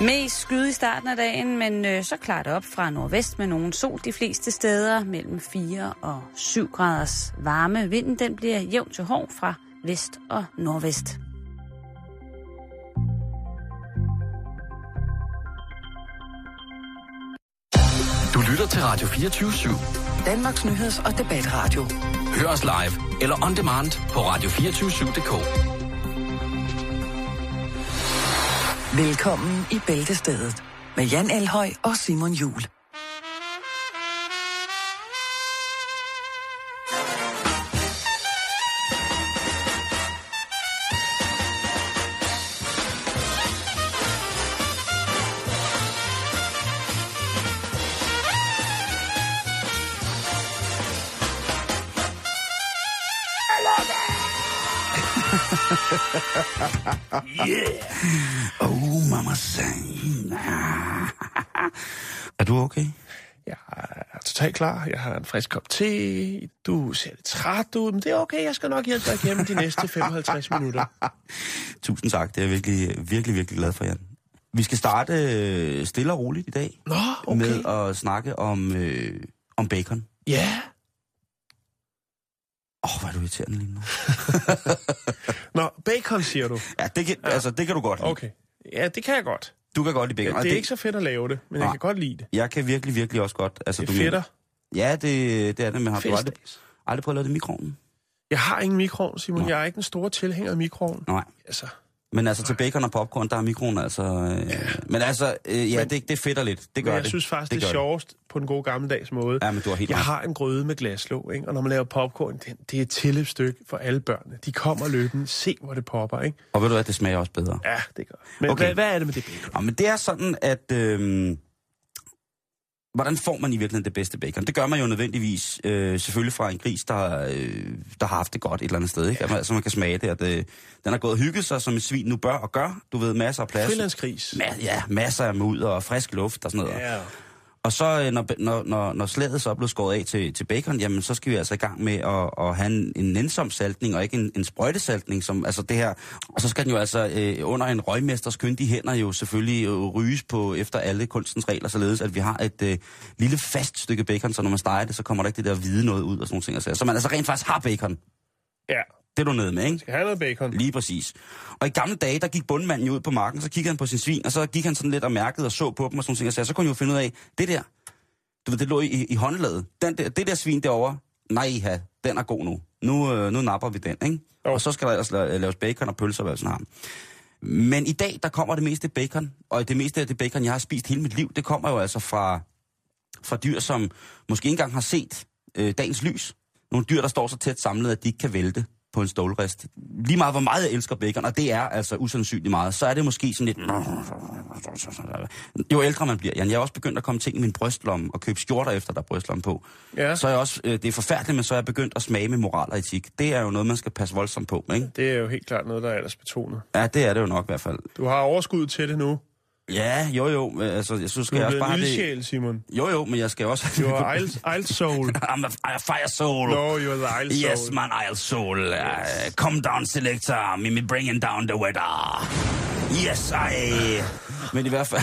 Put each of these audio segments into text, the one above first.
Mest skyde i starten af dagen, men øh, så klarer det op fra nordvest med nogen sol de fleste steder. Mellem 4 og 7 graders varme. Vinden den bliver jævn til hård fra vest og nordvest. Du lytter til Radio 24 /7. Danmarks Nyheds- og Debatradio. Hør os live eller on demand på radio247.dk. Velkommen i Bæltestedet med Jan Elhøj og Simon Jul. Yeah! Oh, mama sang. er du okay? Jeg er totalt klar. Jeg har en frisk kop te. Du ser lidt træt ud, men det er okay. Jeg skal nok hjælpe dig igennem de næste 55 minutter. Tusind tak. Det er jeg virkelig, virkelig, virkelig glad for, Jan. Vi skal starte øh, stille og roligt i dag. Nå, okay. Med at snakke om, øh, om bacon. Ja. Åh, oh, hvor er du irriterende lige nu. Nå, bacon siger du? Ja, det kan, ja. Altså, det kan du godt lide. Okay. Ja, det kan jeg godt. Du kan godt lide bacon. Ja, det er det... ikke så fedt at lave det, men Nej. jeg kan godt lide det. Jeg kan virkelig, virkelig også godt. Altså, det er fedter? Ja, det, det er det, men har du aldrig, aldrig prøvet at lave det i mikroovnen? Jeg har ingen mikroovn, Simon. Nå. Jeg er ikke en stor tilhænger af mikroovn. Nej. Altså, men altså til bacon og popcorn, der er mikroen altså... Øh, ja. Men altså, øh, ja, men, det, det fedter lidt. Det gør men jeg det. synes faktisk, det, det er sjovest på en god gammeldags måde. Ja, men du har helt Jeg har en grøde med glaslåg, ikke? og når man laver popcorn, det, det er et tilløbsstykke for alle børnene. De kommer løbende, se hvor det popper, ikke? Og ved du hvad, det smager også bedre. Ja, det gør Men okay. hvad, hvad er det med det bacon? Ja, men det er sådan, at... Øh, hvordan får man i virkeligheden det bedste bacon? Det gør man jo nødvendigvis øh, selvfølgelig fra en gris, der, øh, der har haft det godt et eller andet sted. Ikke? Ja. Altså man kan smage det, at øh, den har gået og hygget sig, som et svin nu bør og gør. Du ved, masser af plads. Frilandsgris. Ma- ja, masser af mudder og frisk luft og sådan noget. Ja. Og så, øh, når, når, når, når slaget så er blevet skåret af til, til bacon, jamen så skal vi altså i gang med at, at have en, en nænsom saltning, og ikke en, en sprøjtesaltning, som altså det her. Og så skal den jo altså øh, under en røgmesters kyndige hænder jo selvfølgelig øh, ryges på efter alle kunstens regler, således at vi har et øh, lille fast stykke bacon, så når man steger det, så kommer der ikke det der hvide noget ud og sådan nogle ting. Så man altså rent faktisk har bacon. Ja. Det er du nede med, ikke? Skal have noget bacon. Lige præcis. Og i gamle dage, der gik bundmanden jo ud på marken, så kiggede han på sin svin, og så gik han sådan lidt og mærkede og så på dem og sådan noget, og så kunne han jo finde ud af, det der, du ved, det lå i, i håndlaget. Den der, det der svin derovre, nej, ha, den er god nu. Nu, øh, nu napper vi den, ikke? Oh. Og så skal der ellers laves bacon og pølser, hvad sådan har. Men i dag, der kommer det meste bacon, og det meste af det bacon, jeg har spist hele mit liv, det kommer jo altså fra, fra dyr, som måske ikke engang har set øh, dagens lys. Nogle dyr, der står så tæt samlet, at de ikke kan vælte på en stålrest. Lige meget, hvor meget jeg elsker bacon, og det er altså usandsynligt meget, så er det måske sådan lidt... Jo ældre man bliver, Jan, jeg er også begyndt at komme ting i min brystlomme og købe skjorter efter, der er brystlomme på. Ja. Så er jeg også, det er forfærdeligt, men så er jeg begyndt at smage med moral og etik. Det er jo noget, man skal passe voldsomt på, ikke? Det er jo helt klart noget, der er ellers betonet. Ja, det er det jo nok i hvert fald. Du har overskud til det nu. Ja, jo jo, altså jeg synes, skal du jeg også bare have det... Simon. Jo jo, men jeg skal også... You are Isle, Isle soul. I'm a, a fire soul. No, you're the Isle soul. Yes, man, Isle soul. Yes. Uh, come down, selector. Me bringing down the weather. Yes, I... men i hvert fald...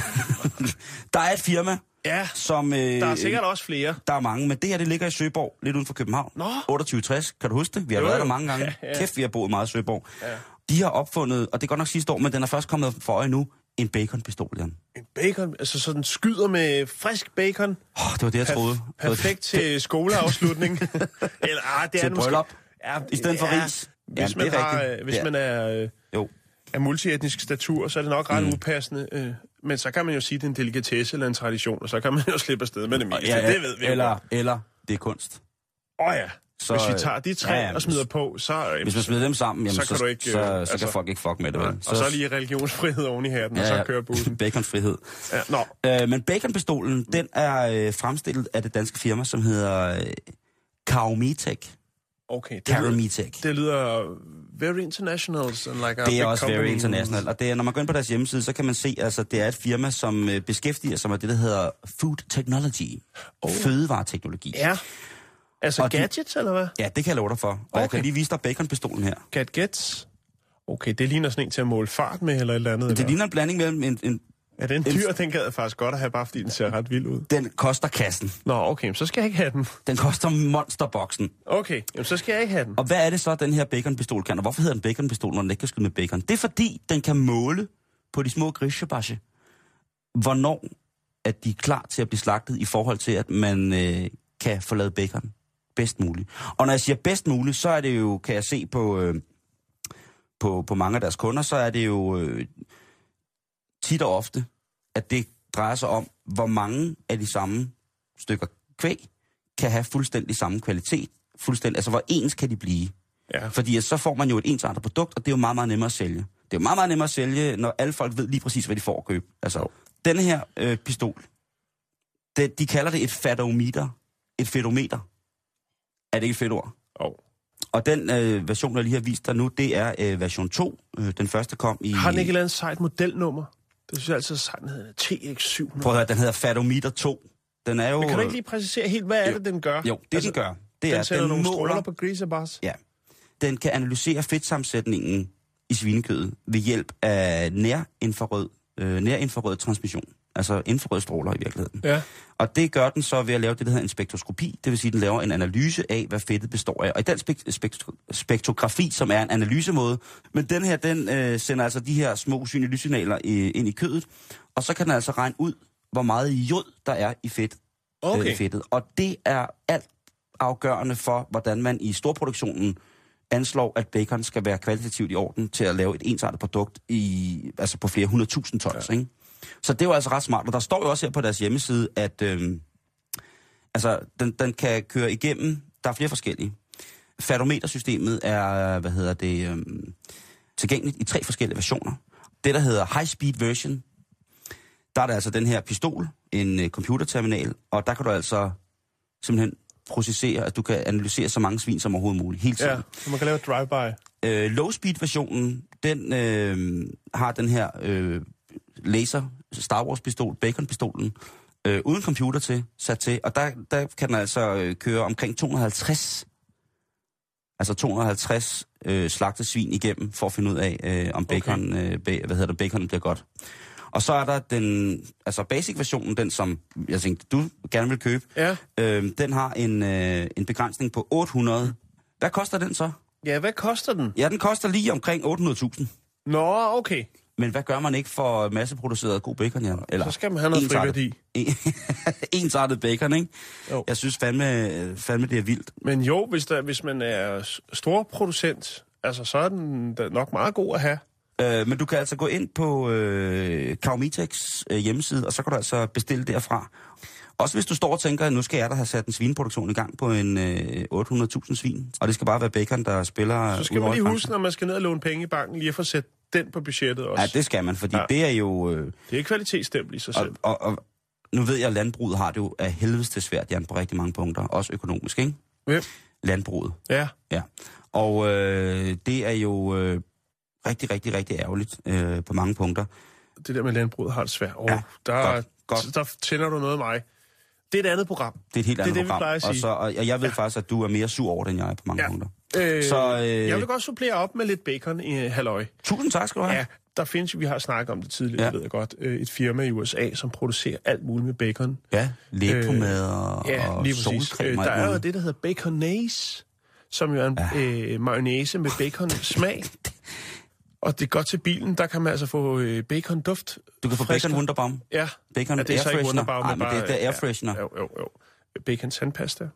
der er et firma, Ja, som... Øh, der er sikkert også flere. Der er mange, men det her, det ligger i Søborg, lidt uden for København. Nå. 2860, kan du huske det? Vi har Jo, været der mange gange. Ja, ja. Kæft, vi har boet meget i Søborg. Ja. De har opfundet, og det er godt nok sidste år, men den er først kommet for øje nu, en baconpistol, Jan. En bacon, altså sådan skyder med frisk bacon. Oh, det var det, jeg troede. Det var Perfekt til skoleafslutning. Eller, ah, det er Til det måske. bryllup. Ja, I stedet for ris. Hvis, Jamen, man, det er har, rigtigt. øh, hvis Ja. man er øh, Jo. af multietnisk statur, så er det nok ret Mm. upassende. Øh, men så kan man jo sige, at det er en delikatesse eller en tradition, og så kan man jo slippe afsted med det meste. Ja, ja, Det ved vi jo eller, godt. eller, det er kunst. Åh oh, ja. Så, Så, hvis vi tager de tre ja, ja, ja, og smider på, så... Øh, Hvis man smider dem sammen, jamen, så kan så, du ikke, så, så, øh, så altså- kan folk ikke fuck med det. Vel? og så lige religionsfrihed oven i hatten, ja, og så kører bussen. Baconfrihed. Ja, nå, Øh, men baconpistolen, den er øh, fremstillet af det danske firma, som hedder øh, Kaumitek. okay. Det lyder, det lyder very international. And like Det er også very company. international. Og det er, når man går ind på deres hjemmeside, så kan man se, altså det er et firma, som øh, beskæftiger sig med det, der hedder food technology. Oh. Fødevareteknologi. Ja. Altså Og de- gadgets, eller hvad? Ja, det kan jeg love dig for. Og okay. jeg kan lige vise dig baconpistolen her. Gadgets? Okay, det ligner sådan en til at måle fart med, eller et eller andet. Det eller? ligner en blanding mellem en, en Er den dyr, den gad jeg faktisk godt at have, bare fordi den ser ret vild ud. Den koster kassen. Nå, okay, så skal jeg ikke have den. Den koster monsterboksen. Okay, jamen, så skal jeg ikke have den. Og hvad er det så, den her baconpistol kan? Og hvorfor hedder den baconpistol, når den ikke kan skyde med bacon? Det er fordi, den kan måle på de små grisebasje, hvornår at de er klar til at blive slagtet i forhold til, at man øh, kan få lavet bacon bedst muligt. Og når jeg siger bedst muligt, så er det jo, kan jeg se på, øh, på, på mange af deres kunder, så er det jo øh, tit og ofte, at det drejer sig om, hvor mange af de samme stykker kvæg kan have fuldstændig samme kvalitet. Fuldstændig, altså hvor ens kan de blive. Ja. Fordi så får man jo et ensartet produkt, og det er jo meget, meget nemmere at sælge. Det er jo meget, meget nemmere at sælge, når alle folk ved lige præcis, hvad de får at købe. Altså, denne her øh, pistol, det, de kalder det et fatometer. Et fetometer. Er det ikke et fedt ord? Oh. Og den øh, version, jeg lige har vist dig nu, det er øh, version 2. Øh, den første kom i... Har den ikke et eller andet sejt modelnummer? Det synes jeg altid er sejt, den hedder TX700. Prøv at høre, den hedder Fatometer 2. Den er jo... Men kan du ikke lige præcisere helt, hvad er Jo. det, den gør? Jo, det altså, den gør, det den er, sætter den nogle måler... stråler på grisebars. Ja. Den kan analysere fedtsammensætningen i svinekødet ved hjælp af nærinfrarød, øh, nærinfrarød transmission. Altså infrarøde stråler i virkeligheden. Ja. Og det gør den så ved at lave det, der hedder en spektroskopi. Det vil sige, at den laver en analyse af, hvad fedtet består af. Og i den spek- spektro- spektrografi, som er en analysemåde, men den her, den øh, sender altså de her små usynlige lyssignaler i, ind i kødet. Og så kan den altså regne ud, hvor meget jod der er i fedt. Okay. Øh, i fedtet. Og det er alt afgørende for, hvordan man i storproduktionen anslår, at bacon skal være kvalitativt i orden til at lave et ensartet produkt i, altså på flere hundredtusind tons. Ja. Ikke? Så det er jo altså ret smart. Og der står jo også her på deres hjemmeside, at øhm, altså, den, den kan køre igennem, der er flere forskellige. Fatometersystemet er, hvad hedder det, øhm, tilgængeligt i tre forskellige versioner. Det, der hedder High Speed Version, der er der altså den her pistol, en øh, computerterminal, og der kan du altså simpelthen processere, at du kan analysere så mange svin som overhovedet muligt, hele tiden. Ja, så man kan lave drive-by. Øh, low-speed-versionen, den øh, har den her øh, laser, Star Wars-pistol, Bacon-pistolen, øh, uden computer til, sat til, og der, der kan den altså øh, køre omkring 250, altså 250 øh, slagte svin igennem, for at finde ud af, øh, om bacon, okay. øh, ba- hvad hedder det, bacon bliver godt. Og så er der den, altså basic-versionen, den som jeg tænkte, du gerne vil købe, Ja. øh, den har en, øh, en begrænsning på 800. Hvad koster den så? Ja, hvad koster den? Ja, den koster lige omkring 800.000. Nå, okay. Men hvad gør man ikke for masseproduceret god bacon, Jan? Eller Så skal man have noget friværdi. ensartet bacon, ikke? Jo. Jeg synes fandme, fandme, det er vildt. Men jo, hvis, der, hvis man er stor producent, altså, så er den nok meget god at have. Øh, men du kan altså gå ind på øh, Kaumitex øh, hjemmeside, og så kan du altså bestille derfra. Også hvis du står og tænker, at nu skal jeg da have sat en svineproduktion i gang på en øh, 800.000 svin, og det skal bare være bacon, der spiller Så skal man lige huske, når man skal ned og låne penge i banken, lige at få sat den på budgettet også. Ja, det skal man, fordi ja. Ja. det er jo... Øh, det er kvalitetsstempel i sig selv. og, og, og nu ved jeg, at landbruget har det jo af helvedes til svært, Jan, på rigtig mange punkter. Også økonomisk, ikke? Hvem? Landbruget. Ja. Ja, og øh, det er jo øh, rigtig, rigtig, rigtig ærgerligt øh, på mange punkter. Det der med landbruget har det svært. Oh, Ja, ja, der, godt, godt. der tænder du noget af mig. Det er et andet program. Det er et helt Det er andet det, vi program. plejer at og, sige. så, og og jeg ved ja. faktisk, at du er mere sur over det, end jeg er på mange Ja. punkter. Øh, Så, øh, Jeg vil godt supplere op med lidt bacon i øh, halløj. Tusind tak skal du have. Ja, der findes vi har snakket om det tidligere, Ja. ved jeg godt, øh, et firma i USA, som producerer alt muligt med bacon. Ja, læbpomade og, Ja, og lige præcis. solcreme Øh, og der er jo det, der hedder baconaise, som jo er en ja. øh, mayonnaise med bacon-smag. Og det er godt til bilen, der kan man altså få øh, bacon-duft. Du kan få frisker. bacon Wunderbaum. Ja, Bacon ja det er så ikke. Wunderbaum, men men det, bare- det er air ja. Jo, jo, jo. Bacon tandpasta.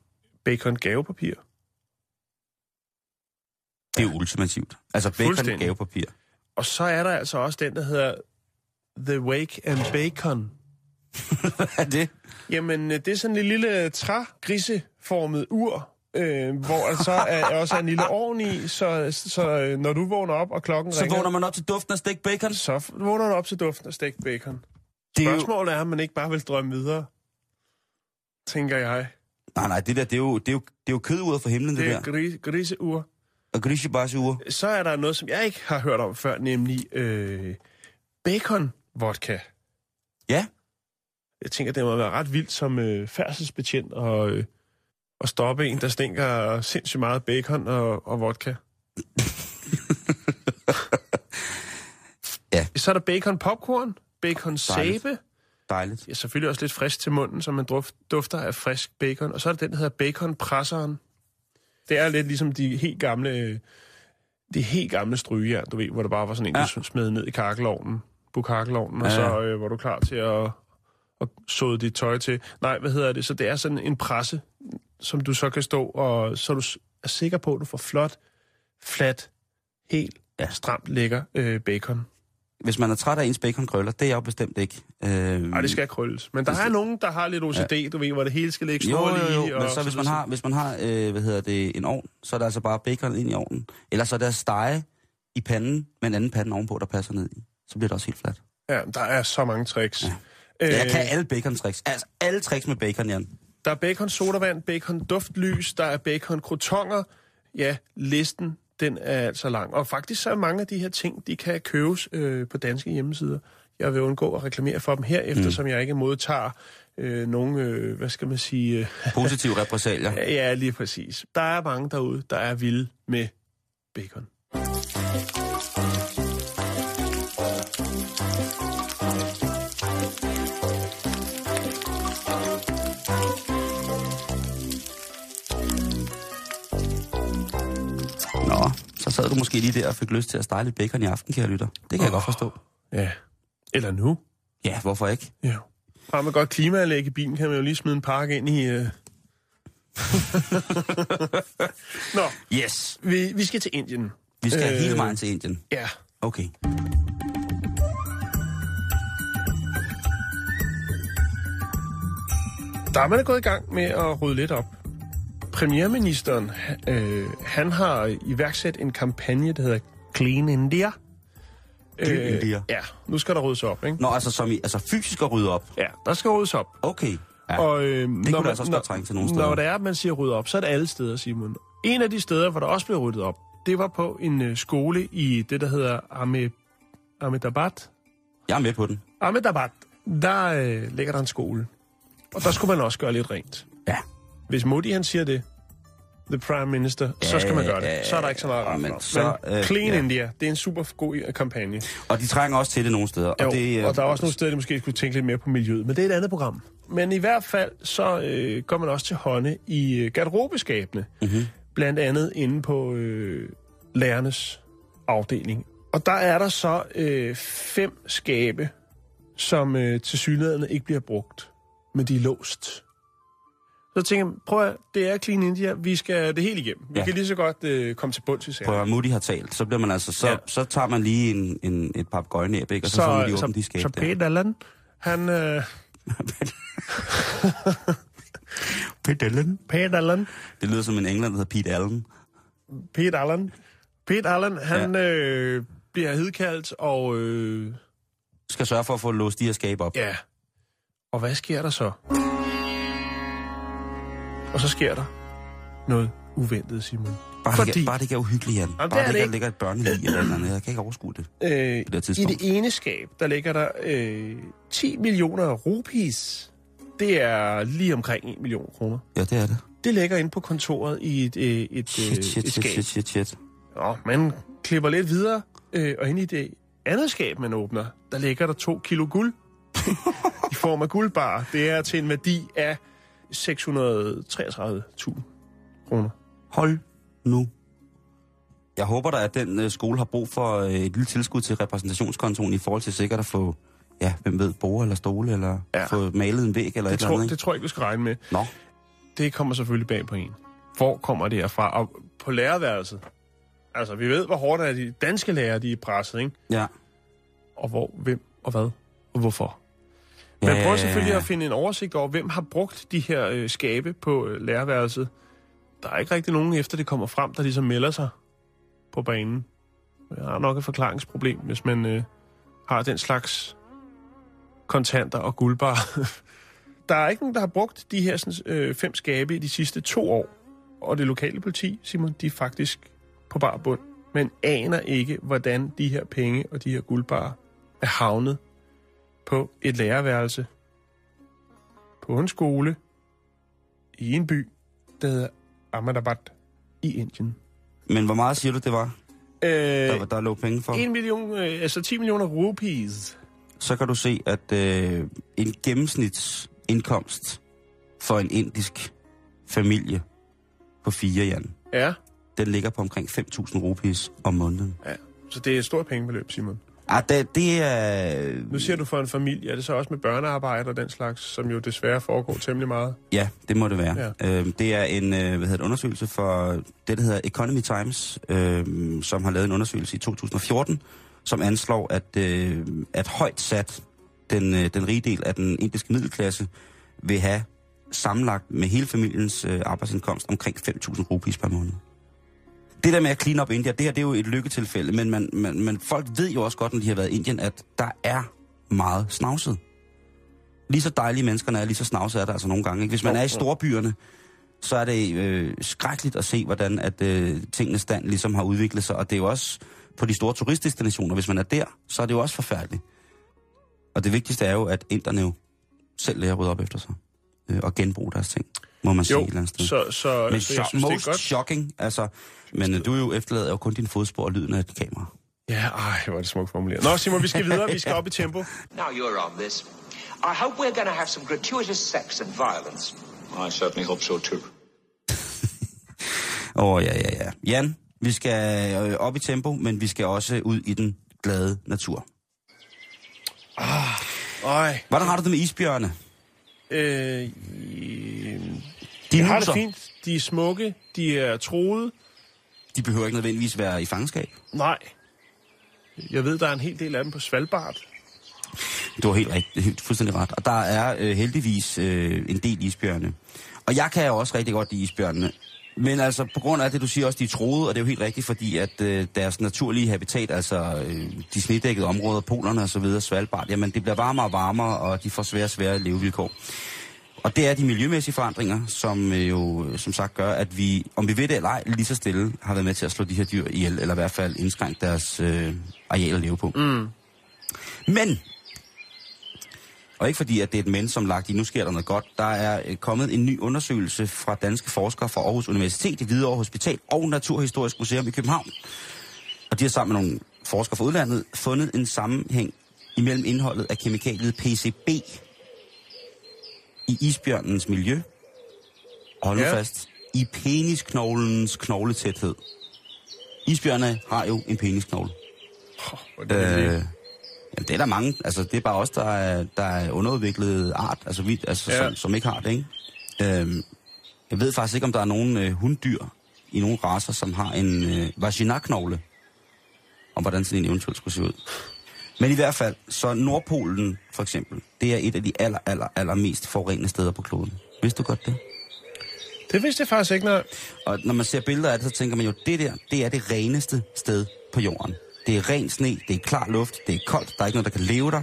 Bacon gavepapir. Det er jo ultimativt. Altså bacon gavepapir. Og så er der altså også den, der hedder The Wake and Bacon. Hvad er det? Jamen, øh, det er sådan en lille trægriseformet ur, øh, hvor der så er, også er en lille ovn i, så, så øh, når du vågner op, og klokken Så ringer, vågner man op til duften af stegt bacon. så vågner du op til duften af stegt bacon. Det er jo... Spørgsmålet er, om man ikke bare vil drømme videre, tænker jeg. Nej, nej, det der, det er jo, det er jo, det er jo køduret for himlen, det, Det det er der. gris, griseur. Og grisebasure. Så er der noget, som jeg ikke har hørt om før, nemlig øh, bacon vodka. Ja, Jeg tænker, det må være ret vildt som øh, færdselsbetjent og, øh, at stoppe en, der stinker sindssygt meget bacon og, og vodka. Ja. Så er der bacon popcorn. bacon sæbe. Dejligt. Ja, selvfølgelig også lidt frisk til munden, så man duft, dufter af frisk bacon. Og så er der den, der hedder baconpresseren. Det er lidt ligesom de helt gamle, de helt gamle strygejern, du ved, hvor der bare var sådan en, Ja. du smed ned i kakkelovnen, på kakkelovnen, og Ja, ja. så øh, var du klar til at, at såde dit tøj til. Nej, hvad hedder det? Så det er sådan en presse, som du så kan stå, og så du er sikker på, at du får flot, flat, helt Ja. stramt lækker øh, bacon. Hvis man er træt af ens baconkrøller, det er jeg jo bestemt ikke. Øh, Nej, det skal krølles. Men der er nogen, der har lidt OCD, ja. du ved, hvor det hele skal ligge Jo, snorligt jo, i. jo, og men så hvis man har, hvis man har øh, hvad hedder det, en ovn, så er der altså bare bacon ind i ovnen. Eller så er der stege i panden med en anden pande ovenpå, der passer ned i. Så bliver det også helt flat. Ja, der er så mange tricks. Ja. Ja. Øh, jeg kan alle bacon-tricks. Altså alle tricks med bacon, Jan. Der er bacon sodavand, bacon duftlys, der er bacon krotonger. Ja, listen, den er altså lang. Og faktisk så er mange af de her ting, de kan købes øh, på danske hjemmesider. Jeg vil undgå at reklamere for dem her, eftersom jeg ikke modtager øh, nogen, øh, hvad skal man sige... Øh, Positive repressalier. ja, lige præcis. Der er mange derude, der er vilde med bacon. Sad du måske lige der og fik lyst til at stege lidt bacon i aften, kære lytter. Det kan jeg godt forstå. Ja. Eller nu. Ja, hvorfor ikke? Ja. Har man godt klimaanlæg i bilen, kan man jo lige smide en pakke ind i... Øh... Nå, Yes. vi, vi skal til Indien. Vi skal øh... Hele vejen til Indien. Ja. Okay. Der er man gået i gang med at rydde lidt op. Premierministeren, øh, han har iværksat en kampagne, der hedder Clean India. Clean India. Ja, nu skal der ryddes op, ikke? Nå, altså, som i, altså fysisk at rydde op. Ja, der skal ryddes op. Okay. Ja. Og, øh, kunne når, da altså også godt trænge til nogle steder. Når det er, at man siger rydde op, så er det alle steder, Simon. En af de steder, hvor der også blev ryddet op, det var på en øh, skole i det, der hedder Ahmed, Ahmedabad. Jeg er med på den. Ahmedabad, der øh, ligger der en skole. Og der skulle man også gøre lidt rent. Ja. Hvis Modi han siger det, the prime minister, så skal man gøre det. Ja, Så er der ikke så meget ja, men så, Men øh, Clean ja. India, det er en super god kampagne. Og de trænger også til det nogle steder. Jo, og, det, øh, og der er også nogle steder, de måske skulle tænke lidt mere på miljøet, men det er et andet program. Men i hvert fald, så øh, går man også til hånde i øh, garderobeskabene. Mhm. Blandt andet inde på øh, lærernes afdeling. Og der er der så øh, fem skabe, som øh, til synligheden ikke bliver brugt, men de er låst. Så tænker jeg, prøv at, det er Clean India, vi skal det hele igennem. Vi Ja. kan lige så godt øh, komme til bunds i sagen. Prøv at Moody har talt, så bliver man altså, så, ja. Så tager man lige en, en, et par gøjnæb, ikke? Og så, så får man lige åbent de skab så. Peter Allen, han... Øh, Pete Allen. Peter Allen, Det lyder som en englænder, der hedder Pete Allen. Pete Allen. Pete Allen, han ja. øh, bliver hedkaldt, og øh, Skal sørge for at få låst de her skab op. ja. Og hvad sker der så? Og så sker der noget uventet, Simon. Bare, Fordi- det, ikke- bare det ikke er uhyggeligt, Jan. Jamen, bare det, det ikke ligger et børnelig eller et andet. Jeg kan ikke overskue det. Øh, det I det ene skab, der ligger der øh, 10 millioner rupees. Det er lige omkring 1 million kroner. Ja, det er det. Det ligger inde på kontoret i et, øh, et, øh, Shit, shit, et shit, skab. shit, shit, shit. Nå, man klipper lidt videre, øh, og inde i det andet skab, man åbner, der ligger der to kilo guld i form af guldbar. Det er til en værdi af 633.000 kroner. Hold nu. Jeg håber da, at den øh, skole har brug for øh, et lille tilskud til repræsentationskontoen i forhold til sikkert at få, ja, hvem ved, bord eller stole, eller ja. Få malet en væg eller Det et eller tror, andet. ikke? det tror jeg ikke, vi skal regne med. Nå, Det kommer selvfølgelig bag på en. Hvor kommer det herfra? Og på lærerværelset. Altså, vi ved, hvor hårdt er de danske lærere, de er presset, ikke? ja. Og hvor, hvem og hvad og hvorfor. Man ja, prøver selvfølgelig at finde en oversigt over, hvem har brugt de her øh, skabe på øh, lærerværelset. Der er ikke rigtig nogen, efter det kommer frem, der ligesom melder sig på banen. Jeg har nok et forklaringsproblem, hvis man øh, har den slags kontanter og guldbar. der er ikke nogen, der har brugt de her sådan, øh, fem skabe i de sidste to år. Og det lokale politi, Simon, de er faktisk på bar bund. Men aner ikke, hvordan de her penge og de her guldbarer er havnet på et lærerværelse på en skole i en by, der hedder Ahmedabad i Indien. Men hvor meget siger du, det var, Øh, der, der lå penge for? 1 million, øh, altså 10 millioner rupees. så kan du se, at øh, en gennemsnitsindkomst for en indisk familie på fire, Jan, Ja. den ligger på omkring 5.000 rupees om måneden. ja. Så det er et stort pengebeløb, Simon. Ah, det, det er... Nu siger du for en familie, er det så også med børnearbejde og den slags, som jo desværre foregår temmelig meget? Ja, det må det være. Ja. Øhm, det er en hvad hedder det, undersøgelse for det, der hedder Economy Times, øhm, som har lavet en undersøgelse i 2014, som anslår, at, øh, at højt sat den, øh, den rige del af den indiske middelklasse vil have sammenlagt med hele familiens øh, arbejdsindkomst omkring 5.000 rupees per måned. Det der med at clean up India, det her det er jo et lykketilfælde, men, man, man, men folk ved jo også godt, når de har været i Indien, at der er meget snavset. Lige så dejlige menneskerne er, lige så snavset er der altså nogle gange. Ikke? Hvis man er i storbyerne, så er det øh, skrækkeligt at se, hvordan at øh, tingenes stand ligesom har udviklet sig. Og det er jo også på de store turistdestinationer, hvis man er der, så er det jo også forfærdeligt. Og det vigtigste er jo, at inderne jo selv lærer at rydde op efter sig. Øh, og genbruge deres ting, må man sige et eller andet sted. så, så, Men så så jeg synes, det er most godt. shocking, altså... Men øh, du er jo efterlader jo kun din fodspor og lyden af et kamera. Ja, ej, hvor er det smukt formuleret. Nå, Simon, vi skal videre. Vi skal op i tempo. Now you're on this. I hope we're going to have some gratuitous sex and violence. I certainly hope so too. Åh, oh, ja, ja, ja. Jan, vi skal øh, op i tempo, men vi skal også ud i den glade natur. Ej, Hvordan har du det med isbjørne? Øh, De jeg har det fint. De er smukke. De er troede. de behøver ikke nødvendigvis være i fangenskab. Nej. Jeg ved, der er en hel del af dem på Svalbard. Du har helt, rigtigt, helt fuldstændig ret. Og der er øh, heldigvis øh, en del isbjørne. Og jeg kan jo også rigtig godt lide isbjørnene. Men altså, på grund af det, du siger også, de er troede, og det er jo helt rigtigt, fordi at øh, deres naturlige habitat, altså øh, de snedækkede områder, polerne og så videre, Svalbard, jamen det bliver varmere og varmere, og de får svære og svære levevilkår. Og det er de miljømæssige forandringer, som øh, jo som sagt gør, at vi, om vi ved det eller ej, lige så stille har været med til at slå de her dyr ihjel, eller i hvert fald indskrænke deres øh, areal at leve på. Mm. Men og ikke fordi, at det er et men, som lagt i, nu sker der noget godt. Der er øh, kommet en ny undersøgelse fra danske forskere fra Aarhus Universitet, i Hvidovre Hospital og Naturhistorisk Museum i København. Og de har sammen med nogle forskere fra udlandet fundet en sammenhæng imellem indholdet af kemikaliet PCB i isbjørnens miljø. Og hold nu Ja. fast, i penisknoglens knogletæthed. Isbjørne har jo en penisknogle. Øh, øh, jamen, det er der mange. Altså, det er bare os, der er, der er underudviklet art, altså, vi, altså Ja. som, som ikke har det, ikke? Øhm, jeg ved faktisk ikke, om der er nogen øh, hunddyr i nogle raser, som har en øh, vaginaknogle, om hvordan sådan en eventuelt skulle se ud. Men i hvert fald, så Nordpolen for eksempel, det er et af de aller, aller, aller mest forurenede steder på kloden. Vidste du godt det? Det vidste jeg faktisk ikke, nej. Og når man ser billeder af det, så tænker man jo, det der, det er det reneste sted på jorden. Det er ren sne, det er klar luft, det er koldt, der er ikke noget, der kan leve der.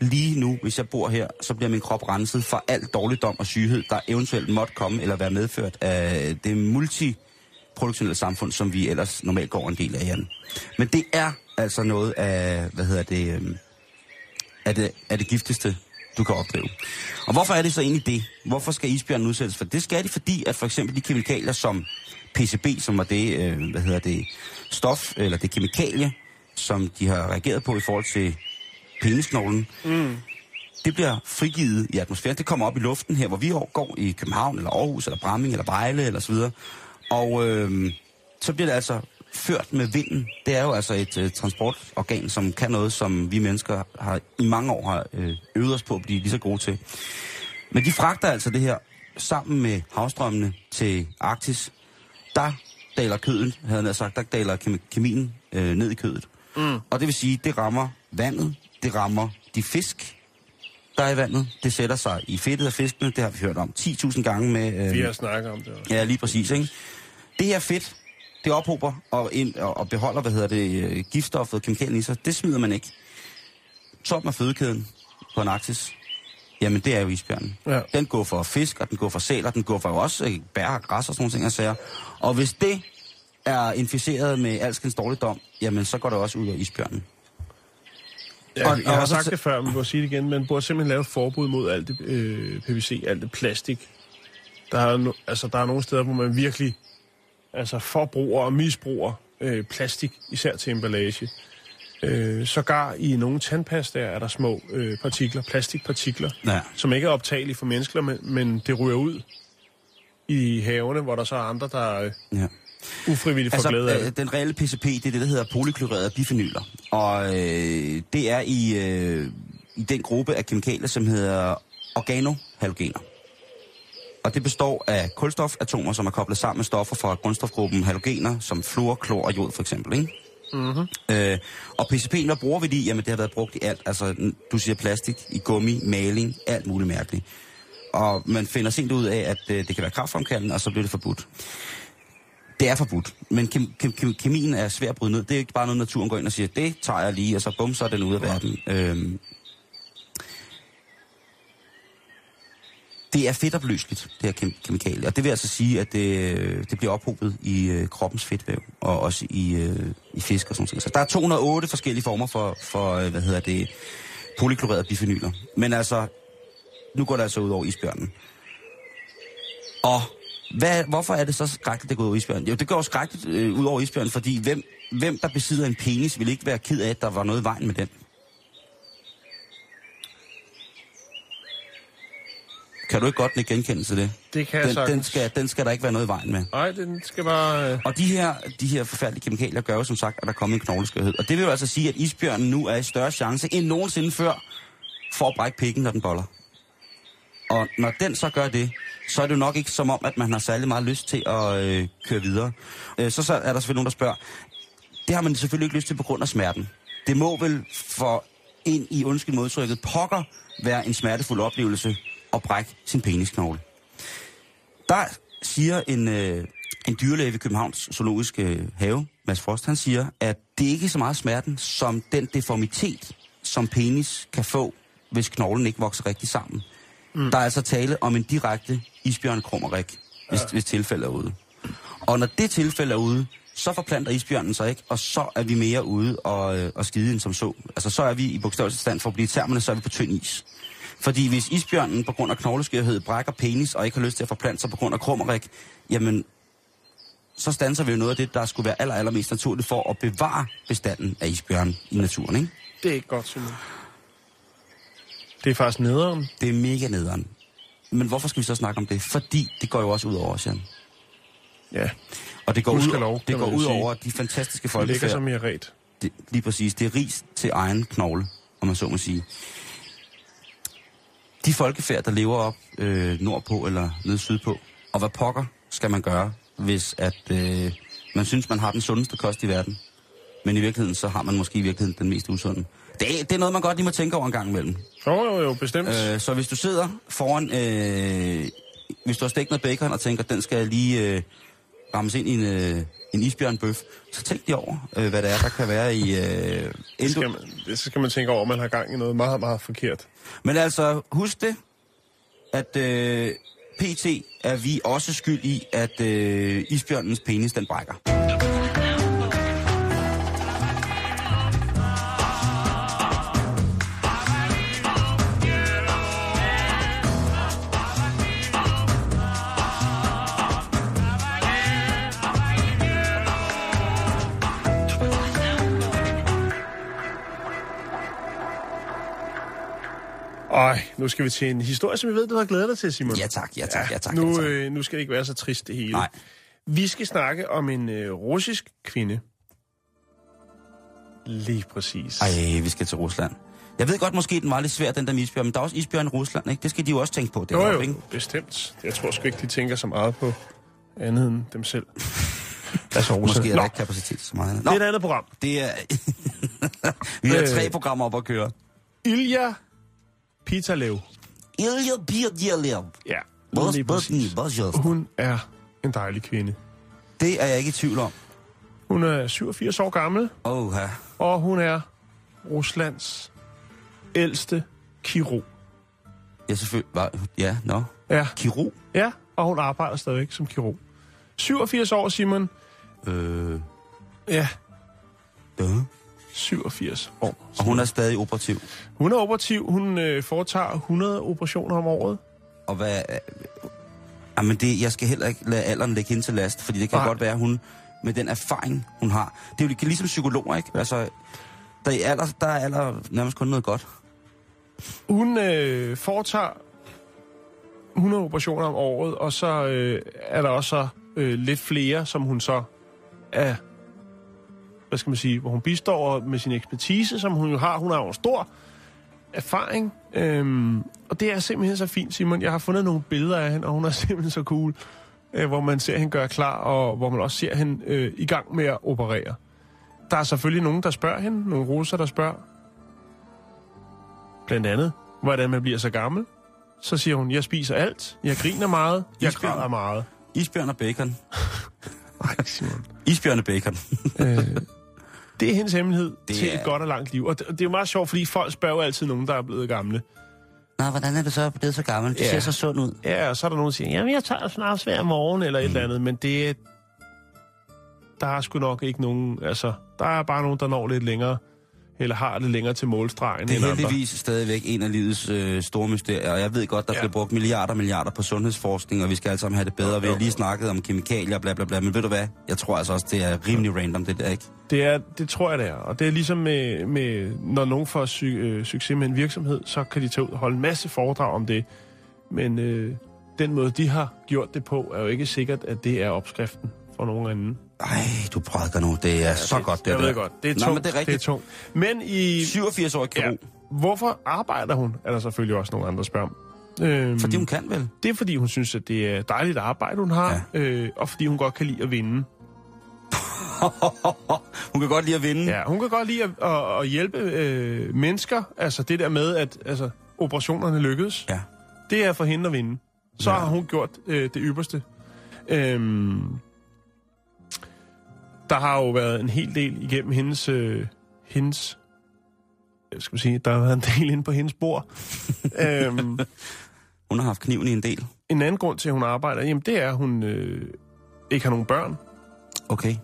Lige nu, hvis jeg bor her, så bliver min krop renset for alt dårligdom og syghed, der eventuelt måtte komme eller være medført af det multiproduktionelle samfund, som vi ellers normalt går en del af, Jan. Men det er altså noget af, hvad hedder det, øhm, af det, af det giftigste, du kan opdrive. Og hvorfor er det så egentlig det? Hvorfor skal isbjørnen udsættes for det? Det skal det, fordi at for eksempel de kemikalier som PCB, som var det, øh, hvad hedder det, stof, eller det kemikalie, som de har reageret på i forhold til penisknoglen, mm. det bliver frigivet i atmosfæren. Det kommer op i luften her, hvor vi går i København, eller Aarhus, eller Bramming, eller Vejle, eller så videre. Og øh, så bliver det altså ført med vinden. Det er jo altså et øh, transportorgan, som kan noget, som vi mennesker har i mange år har øh, øvet os på at blive lige så gode til. Men de fragter altså det her sammen med havstrømmene til Arktis. Der daler kødet, havde jeg sagt, der daler kemi- kemien øh, ned i kødet. Mm. Og det vil sige, det rammer vandet, det rammer de fisk, der er i vandet. Det sætter sig i fedtet af fiskene, det har vi hørt om 10.000 gange med... Øh, Vi har snakket om det også. Ja, lige præcis, ikke? Det her fedt, det ophober og, ind, og, beholder, hvad hedder det, øh, giftstoffet, kemikalien i sig, det smider man ikke. Toppen af fødekæden på en aksis, jamen det er jo isbjørnen. Ja. Den går for fisk, og den går for sæler, den går for også øh, bær og græs og sådan nogle ting, jeg siger. Og hvis det er inficeret med alskens dårligdom, jamen så går det også ud af isbjørnen. Ja, Og- og, og jeg har sagt det før, men må sige det igen. Man burde simpelthen lave forbud mod alt det øh, PVC, alt det plastik. Der er, no, altså, der er nogle steder, hvor man virkelig altså, forbruger og misbruger øh, plastik, især til emballage. Øh, sågar i nogle tandpastaer er der små øh, partikler, plastikpartikler, Ja. som ikke er optagelige for mennesker, men, men det ryger ud i havene, hvor der så er andre, der øh, Ja. ufrivilligt får Altså, glæde af øh, den reelle PCP, det er det, der hedder polyklorerede bifenyler. Og øh, det er i, øh, i den gruppe af kemikalier, som hedder organohalogener. Og det består af kulstofatomer, som er koblet sammen med stoffer fra grundstofgruppen halogener, som fluor, klor og jod for eksempel. Ikke? Mm-hmm. Øh, og PCP, hvad bruger vi det i? Jamen, det har været brugt i alt. Altså, du siger plastik, i gummi, maling, alt muligt mærkeligt. Og man finder sent ud af, at øh, det kan være kraftfremkaldende, og så bliver det forbudt. Det er forbudt, men kem, kem, kem, kemien er svær at bryde ned. Det er ikke bare noget, naturen går ind og siger, det tager jeg lige, og så bum, så er den ude af verden. Øhm, det er fedtopløseligt, det her kem, kemikalie. Og det vil altså sige, at det, det bliver ophobet i øh, kroppens fedtvæv, og også i, øh, i fisk og sådan noget. Så der er 208 forskellige former for, for øh, hvad hedder det, polyklorerede bifenyler. Men altså, nu går det altså ud over isbjørnen. Og hvad, hvorfor er det så skrækkeligt, det går ud over isbjørnen? Jo, det går skrækkeligt øh, ud over isbjørnen, fordi hvem, hvem der besidder en penis, vil ikke være ked af, at der var noget i vejen med den. Kan du ikke godt ikke genkende til det? Det kan jeg Den, den, sagtens. skal, den skal der ikke være noget i vejen med. Nej, den skal bare... Øh, Og de her, de her forfærdelige kemikalier gør jo som sagt, at der kommer en knogleskørhed. Og det vil jo altså sige, at isbjørnen nu er i større chance end nogensinde før for at brække pikken, når den boller. Og når den så gør det, så er det jo nok ikke som om, at man har særlig meget lyst til at øh, køre videre. Øh, så, så er der selvfølgelig nogen, der spørger, det har man selvfølgelig ikke lyst til på grund af smerten. Det må vel for en i undskyld modtrykket pokker være en smertefuld oplevelse at brække sin penisknogle. Der siger en, øh, en dyrlæge ved Københavns Zoologiske Have, Mads Frost, han siger, at det ikke er så meget smerten som den deformitet, som penis kan få, hvis knoglen ikke vokser rigtig sammen. Mm. Der er altså tale om en direkte isbjørnkrummerik, hvis, ja. hvis tilfældet er ude. Og når det tilfælde er ude, så forplanter isbjørnen sig ikke, og så er vi mere ude og, øh, og skide end som så. Altså så er vi i bogstavelsesstand for at blive termerne, så er vi på tynd is. Fordi hvis isbjørnen på grund af knogleskørhed brækker penis og ikke har lyst til at forplante sig på grund af krummerik, jamen så standser vi jo noget af det, der skulle være aller, allermest naturligt for at bevare bestanden af isbjørn i naturen. Ikke? det er ikke godt, Simon. Det er faktisk nederen. Det er mega nederen. Men hvorfor skal vi så snakke om det? Fordi det går jo også ud over os, Jan. Ja, Og det går, ud, Gudskelov, det går ud sige. over de fantastiske det ligger som i ret. Det, lige præcis. Det er ris til egen knogle, om man så må sige. De folkefærd, der lever op øh, nordpå eller nede sydpå, og hvad pokker skal man gøre, hvis at øh, man synes, man har den sundeste kost i verden, men i virkeligheden, så har man måske i virkeligheden den mest usunde. Det, er- det er noget, man godt lige må tænke over en gang imellem. Jo, jo, jo, bestemt. Øh, så hvis du sidder foran, øh, hvis du har stegt noget bacon og tænker, den skal lige øh, rammes ind i en, øh, en isbjørnbøf, så tænk lige over, øh, hvad det er, der kan være i... Øh, det skal man, det skal man tænke over, at man har gang i noget meget, meget forkert. Men altså, husk det, at øh, PT er vi også skyld i, at øh, isbjørnens penis, den brækker. Ej, nu skal vi til en historie, som jeg ved, du har glædet dig til, Simon. Ja tak, ja tak, ja tak. Nu, ja, tak. øh, nu skal det ikke være så trist, det hele. Nej. Vi skal snakke om en øh, russisk kvinde. Lige præcis. Ej, vi skal til Rusland. Jeg ved godt, måske den var lidt svær, den der med isbjørn, men der er også isbjørn i Rusland, ikke? Det skal de jo også tænke på. Det Jo, jo, ikke? bestemt. Jeg tror sgu ikke, de tænker så meget på andet end dem selv. altså. Måske er der ikke kapacitet så meget. Nå, det er et andet program. det er... vi har Øh. tre programmer op at køre. Ilja Pitalev. Ilja Birgjerlev. Ja, Hun er en dejlig kvinde. Det er jeg ikke i tvivl om. Hun er 87 år gammel, Åh, ja. og hun er Ruslands ældste kirurg. Jeg selvfølgelig... Var, ja, nå. Ja, Kirurg? ja, og hun arbejder stadigvæk som kirurg. 87 år, Simon. Øh, Ja, ja. 87 år. Og hun er stadig operativ. Hun er operativ. Hun øh, foretager 100 operationer om året. Og hvad... Øh, jamen, det, jeg skal heller ikke lade alderen lægge hende til last, fordi det kan Nej. godt være, hun med den erfaring, hun har. Det er jo ligesom psykologer, ikke? Altså, Der er, aller, der er aller, nærmest kun noget godt. Hun øh, foretager 100 operationer om året, og så øh, er der også så, øh, lidt flere, som hun så er, hvad skal man sige, hvor hun bistår med sin ekspertise, som hun jo har. Hun har jo en stor erfaring, øhm, og det er simpelthen så fint, Simon. Jeg har fundet nogle billeder af hende, og hun er simpelthen så cool, øh, hvor man ser hende gøre klar, og hvor man også ser hende øh, i gang med at operere. Der er selvfølgelig nogen, der spørger hende, nogle russer, der spørger, blandt andet, hvordan man bliver så gammel. Så siger hun, jeg spiser alt, jeg griner meget, jeg Isbjørn. græder meget. Isbjørn og bacon. Nej, Simon. Isbjørn og bacon. øh, det er hendes hemmelighed det til er- et godt og langt liv. Og det, det er jo meget sjovt, fordi folk spørger jo altid nogen, der er blevet gamle. Nå, hvordan er det så blevet så gammel? Det Ja. ser så sund ud. Ja, og så er der nogen, der siger, jamen jeg tager snart hver morgen, eller et Mm. eller andet. Men det er- der er sgu nok ikke nogen, altså, der er bare nogen, der når lidt længere, eller har lidt længere til målstregen Det er andre. heldigvis stadigvæk en af livets øh, store mysterier, og jeg ved godt, der Ja. ja. bliver brugt milliarder og milliarder på sundhedsforskning, og vi skal alle sammen have det bedre. Jo, Vi har lige snakket om kemikalier, bla bla bla, men ved du hvad? Jeg tror altså også, det er rimelig random, det der, ikke? Det, er, det tror jeg, det er. Og det er ligesom med, med når nogen får sy- øh, succes med en virksomhed, så kan de tage ud og holde en masse foredrag om det. Men øh, den måde, de har gjort det på, er jo ikke sikkert, at det er opskriften for nogen anden. Ej, du prædiker nu. Det er ja, så det, godt, det jeg der. ved godt. Det er Nå, tungt. men det er det er rigtigt. tungt. Men i... 87 år Ja, kirurg. hvorfor arbejder hun, er der selvfølgelig også nogle andre spørger om. Øhm, Fordi hun kan vel? Det er, fordi hun synes, at det er dejligt arbejde, hun har, ja. øh, og fordi hun godt kan lide at vinde. hun kan godt lide at vinde. Ja, hun kan godt lide at, at, at hjælpe øh, mennesker. Altså det der med, at altså, operationerne lykkedes. ja. Det er for hende at vinde. Så Ja. ja. har hun gjort øh, det ypperste. Øhm, der har jo været en hel del igennem hendes... Øh, hendes jeg skal sige, der har været en del inde på hendes bord. øhm, Hun har haft kniven i en del. en anden grund til, at hun arbejder, jamen det er, at hun øh, ikke har nogen børn. Okay.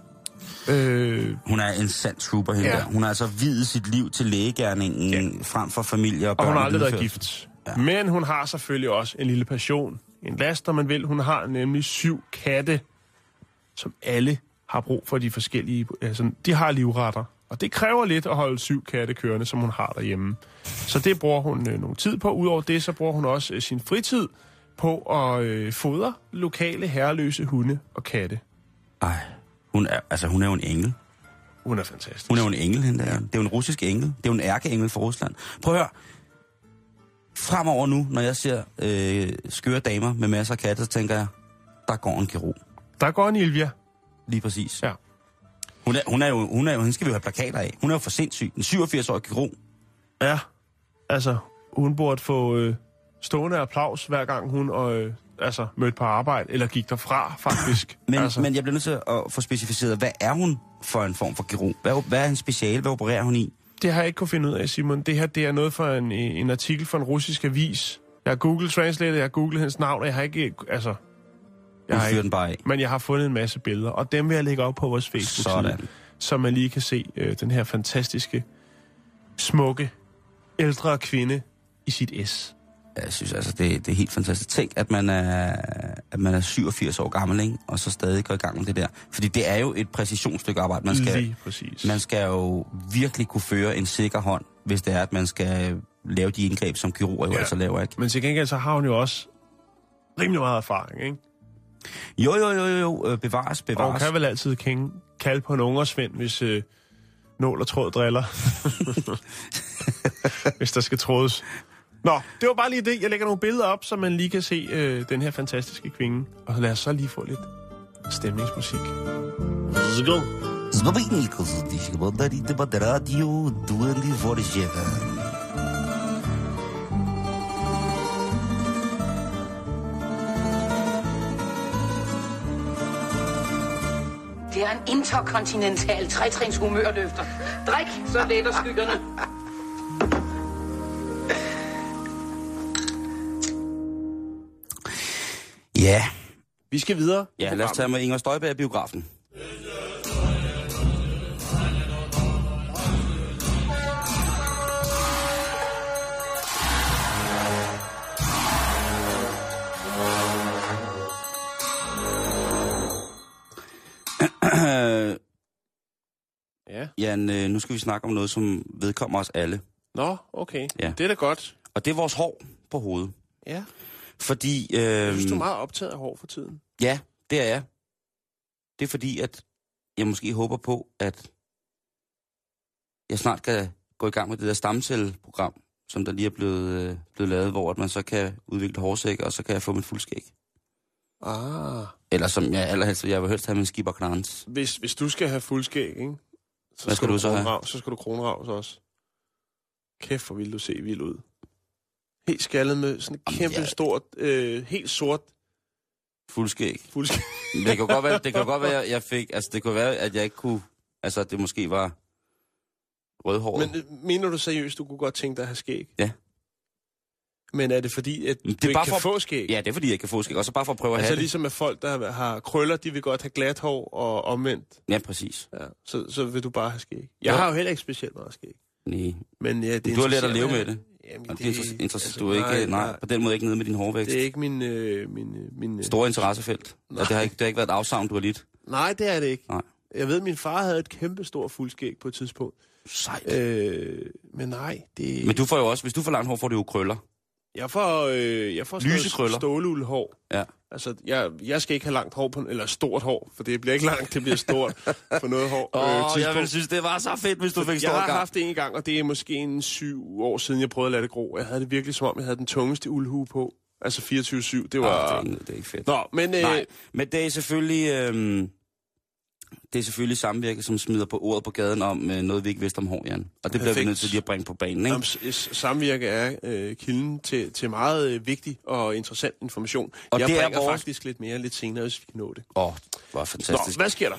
Øh, Hun er en sand trooper, hende Ja. der. Hun har altså videt sit liv til lægegærningen ja. frem for familie og og børn. hun har aldrig været gift. Ja. Men hun har selvfølgelig også en lille passion. En last, om man vil. Hun har nemlig syv katte, som alle har brug for de forskellige... Altså, de har livretter. Og det kræver lidt at holde syv katte kørende, som hun har derhjemme. Så det bruger hun øh, nogle tid på. Udover det, så bruger hun også øh, sin fritid på at øh, fodre lokale herreløse hunde og katte. Ej, hun er, altså, hun er jo en engel. Hun er fantastisk. Hun er jo en engel, hende der. Det er jo en russisk engel. Det er jo en ærkeengel for Rusland. Prøv at høre. Fremover nu, når jeg ser øh, skøre damer med masser af katte, så tænker jeg, der går en kirurg. Der går en Ilvia. Lige præcis. Ja. Hun er, hun er jo, hun er jo, hende skal vi jo have plakater af. Hun er jo for sindssyg. En 87-årig kirurg. Ja, altså, hun burde få øh, stående applaus, hver gang hun øh, altså, mødte på arbejde, eller gik derfra, faktisk. Men, altså, men jeg bliver nødt til at få specificeret, hvad er hun for en form for kirurg? Hvad, hvad er hendes speciale? Hvad opererer hun i? Det har jeg ikke kunne finde ud af, Simon. Det her det er noget for en, en artikel fra en russisk avis. Jeg har Google Translate, jeg har googlet hendes navn, og jeg har ikke... Altså, jeg har den bare af. men jeg har fundet en masse billeder, og dem vil jeg lægge op på vores Facebook-side, Sådan. så man lige kan se øh, den her fantastiske, smukke, ældre kvinde i sit S. Jeg synes altså, det, det er helt fantastisk. Tænk, at man er, at man er 87 år gammel, ikke? og så stadig går i gang med det der. Fordi det er jo et præcisionsstykke arbejde. Man skal, Lige præcis. man skal jo virkelig kunne føre en sikker hånd, hvis det er, at man skal lave de indgreb, som kirurger jo ja. altså laver, ikke? Men til gengæld så har hun jo også rimelig meget erfaring, ikke? Jo, jo, jo, jo, jo. Øh, bevares, Og hun bevares. kan vel altid kænge, kalde på en ungersvend, hvis øh, nål og tråd driller. hvis der skal trådes. Nå, det var bare lige det. Jeg lægger nogle billeder op, så man lige kan se øh, den her fantastiske kvinde. Og lad os så lige få lidt stemningsmusik. Skål. Zbabinnikos, подарите под радио 24 Det er en interkontinental trætrins humørløfter. Drik, så letter skyggerne. Ja, Vi skal videre. ja lad os tage med Inger Støjberg i biografen. Ja. Jan, øh, nu skal vi snakke om noget, som vedkommer os alle. Nå, okay. Ja. Det er da godt. Og det er vores hår på hovedet. Ja. Fordi... Øh, Jeg synes, du er meget optaget af hår for tiden. Ja, det er jeg. Det er fordi, at jeg måske håber på, at jeg snart kan gå i gang med det der stamcelleprogram, som der lige er blevet, øh, blevet lavet, hvor at man så kan udvikle hårsæk, og så kan jeg få mit fuldskæg. Ah. Eller som jeg allerhelst, jeg vil helst have min skib og knarens. Hvis, hvis du skal have fuldskæg, ikke? Så Hvad skal du så have? Så skal du kronravs også. Kæft, hvor vil du se vild ud. Helt skaldet med sådan et kæmpe jeg- stort, øh, helt sort Fuldskæg. fuldskæg. Det kan godt være, det kan godt være, jeg fik, altså det kunne være, at jeg ikke kunne, altså det måske var rødhåret. Men øh, mener du seriøst, du kunne godt tænke dig at have skæg? Ja. Men er det fordi, at Det er du ikke bare kan for- få skæg? Ja, det er fordi, jeg ikke kan få skæg. Og så bare for at prøve at Altså have ligesom at folk, der har krøller, de vil godt have glat hår og omvendt. det. Ja, præcis. Ja. Så, så vil du bare have skæg. Jeg Ja. har jo heller ikke specielt meget skæg. Nej. Men ja, det Du har lært at leve med det. Jamen, Jamen, det, er inter- inter- altså, du er ikke, nej, på den måde ikke nede med din hårvækst. Det er ikke min... Øh, min, øh, min øh, Store interessefelt. Ja, det, har ikke, det har ikke været et afsavn, du har lidt. Nej, det er det ikke. Nej. Jeg ved, at min far havde et kæmpe stort fuldskæg på et tidspunkt. Sejt. Øh, men nej, det... Men du får jo også, hvis du får langt hår, får du jo krøller. Jeg får, øh, jeg får sådan ståluldhår. Ja. Altså, jeg, jeg skal ikke have langt hår, på, eller stort hår, for det bliver ikke langt, det bliver stort for noget hår. Åh, øh, jeg tidspunkt. ville synes, det var så fedt, hvis du fik jeg stor har gang. haft det en gang, og det er måske en syv år siden, jeg prøvede at lade det gro. Jeg havde det virkelig som om, jeg havde den tungeste uldhue på. Altså 24-7, det var... Ah, det, er ikke, det er ikke fedt. Nå, men... Øh, Nej, men det er selvfølgelig... Øhm, det er selvfølgelig samvirke, som smider på ordet på gaden om øh, noget, vi ikke vidste om hår, Jan. Og det bliver vi Perfekt. nødt til lige at bringe på banen, ikke? Jamen, samvirke er øh, kilden til, til meget øh, vigtig og interessant information. Og jeg det er bringer vores- faktisk lidt mere lidt senere, hvis vi kan nå det. Åh, oh, hvor Nå, fantastisk. hvad sker der?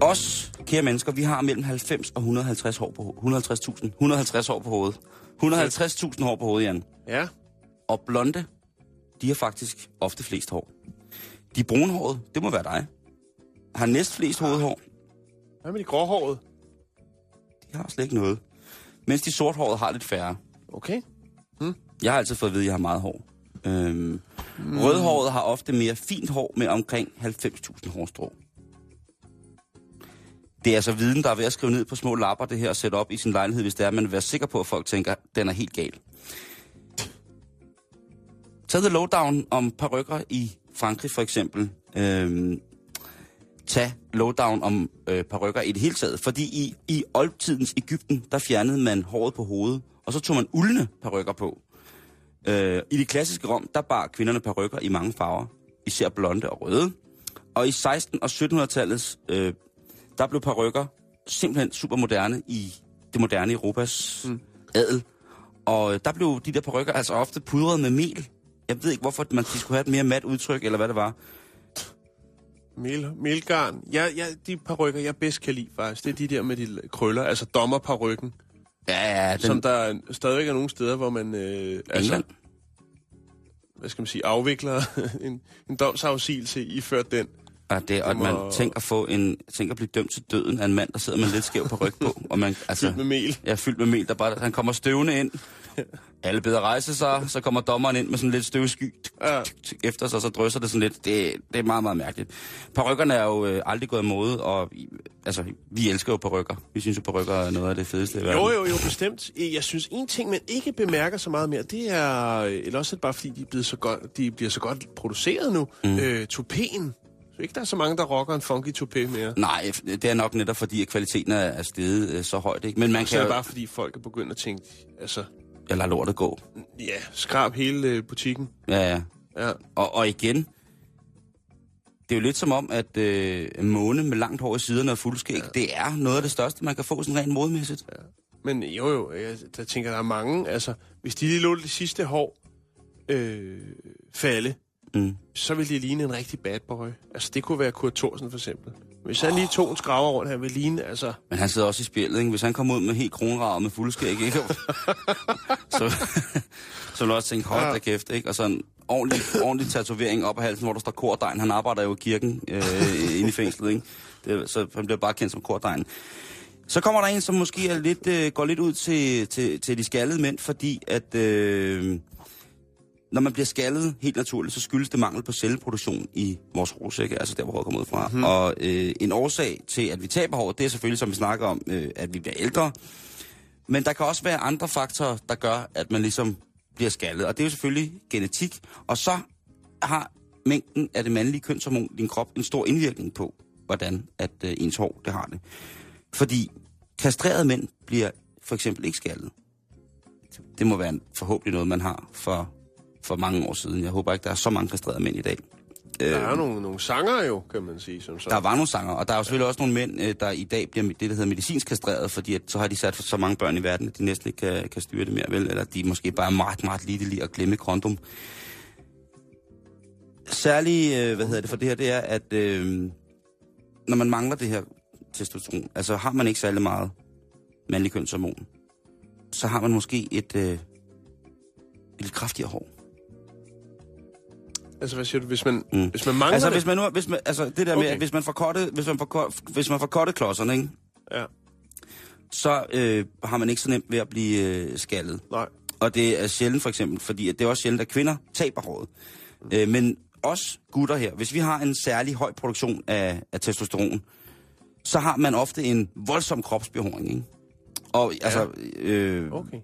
Os, kære mennesker, vi har mellem 90 og 150 hår på ho- 150.000. 150 hår på hovedet. 150.000 hår på hovedet, Jan. Ja, Og blonde, de har faktisk ofte flest hår. De brunhårede, det må være dig. Har næst flest hovedhår. hvad med de gråhårede? De har slet ikke noget. Mens de sorthårede har lidt færre. Okay. Jeg har altid fået at vide, at jeg har meget hår. Øhm, mm. Rødhåret har ofte mere fint hår med omkring 90.000 hårstrå. Det er altså viden, der er ved at skrive ned på små lapper, det her og sætte op i sin lejlighed, hvis det er, man vil være sikker på, at folk tænker, at den er helt gal. Tag the lowdown om parrykker i Frankrig for eksempel. Øhm, tage lowdown om øh, parrykker i det hele taget. Fordi i, i oldtidens Ægypten, der fjernede man håret på hovedet, og så tog man uldne parrykker på. Øh, I det klassiske Rom, der bar kvinderne parrykker i mange farver, især blonde og røde. Og i 16- og 1700-tallets, øh, der blev parrykker simpelthen super moderne i det moderne Europas mm. adel. Og øh, der blev de der parrykker altså ofte pudret med mel. Jeg ved ikke, hvorfor man, de skulle have et mere mat udtryk, eller hvad det var. Mel, melgarn. Ja, ja, de parrykker, jeg bedst kan lide faktisk, det er de der med de krøller, altså dommerparrykken, Ja, ja, den, som der er, stadigvæk er nogle steder, hvor man øh, altså, hvad skal man sige, afvikler en, en domsafsigelse iført den. Ja, det, og at man tænker at, få en, tænker at blive dømt til døden af en mand, der sidder med en lidt skæv ryg på. Og man, altså, Fyldt med mel. Ja, fyldt med mel. Der bare, han kommer støvende ind. Alle beder rejse sig, så kommer dommeren ind med sådan lidt støvsky Ja. efter sig, så drysser det sådan lidt. Det, det er meget, meget mærkeligt. Parykkerne er jo øh, aldrig gået af mode, og altså, vi elsker jo parykker. Vi synes jo, parykker er noget af det fedeste i verden. Jo, jo, jo, bestemt. Jeg synes, en ting, man ikke bemærker så meget mere, det er, eller også er det bare fordi, de, er blevet så godt, de bliver så godt produceret nu, mm. øh, tupéen. Så ikke der er så mange, der rocker en funky tupé mere. Nej, det er nok netop fordi, at kvaliteten er, er steget øh, så højt. Ikke? Men man Så kan er jo... det bare fordi, folk er begyndt at tænke, altså, Jeg lader lortet gå. ja, skrab hele øh, butikken. Ja, ja. Ja. Og, og igen, det er jo lidt som om, at øh, måne med langt hår i siderne og fuldskæg, ja. det er noget af det største, man kan få sådan rent modmæssigt. Ja. Men jo, jo, jeg der tænker, der er mange, altså, hvis de lige lå det sidste hår øh, falde, Mm. så ville de ligne en rigtig bad boy. Altså, det kunne være Kurt Thorsen for eksempel. Hvis han lige tog en skraver rundt, han ville ligne, altså... Men han sidder også i spjældet, ikke? Hvis han kommer ud med helt kronraget med fuldskæg, ikke? så, så vil du også tænke, hold da kæft, ikke? Og så en ordentlig, ordentlig tatovering op af halsen, hvor der står kordegn. Han arbejder jo i kirken øh, inde i fængslet, ikke? Det, så han bliver bare kendt som kordegn. Så kommer der en, som måske er lidt, øh, går lidt ud til, til, til de skaldede mænd, fordi at... Øh, når man bliver skaldet helt naturligt, så skyldes det mangel på celleproduktion i vores hårsække, altså der, hvor håret kommer ud fra. Mm. Og øh, en årsag til, at vi taber hår, det er selvfølgelig, som vi snakker om, øh, at vi bliver ældre. Men der kan også være andre faktorer, der gør, at man ligesom bliver skaldet. Og det er jo selvfølgelig genetik. Og så har mængden af det mandlige kønshormon i din krop en stor indvirkning på, hvordan at øh, ens hår det har det. Fordi kastrerede mænd bliver for eksempel ikke skaldet. Det må være en, forhåbentlig noget, man har for, for mange år siden. Jeg håber ikke, der er så mange kastrerede mænd i dag. Der Øh, er nogle, nogle sanger jo, kan man sige, som så. der var nogle sanger, og der er jo selvfølgelig også nogle mænd, øh, der i dag bliver det, der hedder medicinsk kastreret, fordi at, så har de sat så mange børn i verden, at de næsten ikke kan, kan styre det mere, vel? Eller de måske bare er meget, meget lige at glemme kondom. Særlig, øh, hvad hedder det for det her, det er, at øh, når man mangler det her testosteron, altså har man ikke særlig meget mandlig kønshormon, så har man måske et, øh, et lidt kraftigere hår. Altså, hvad siger du, hvis man, Mm. hvis man mangler Altså, det? hvis man nu, hvis man, altså det der med, Okay. at hvis man får kortet, hvis man får, hvis man får kortet klodserne, ikke? Ja, så øh, har man ikke så nemt ved at blive øh, skaldet. nej. Og det er sjældent for eksempel, fordi at det er også sjældent, at kvinder taber håret. Mm. Øh, men os gutter her, hvis vi har en særlig høj produktion af, af testosteron, så har man ofte en voldsom kropsbehåring, ikke? Og, altså, øh, Okay.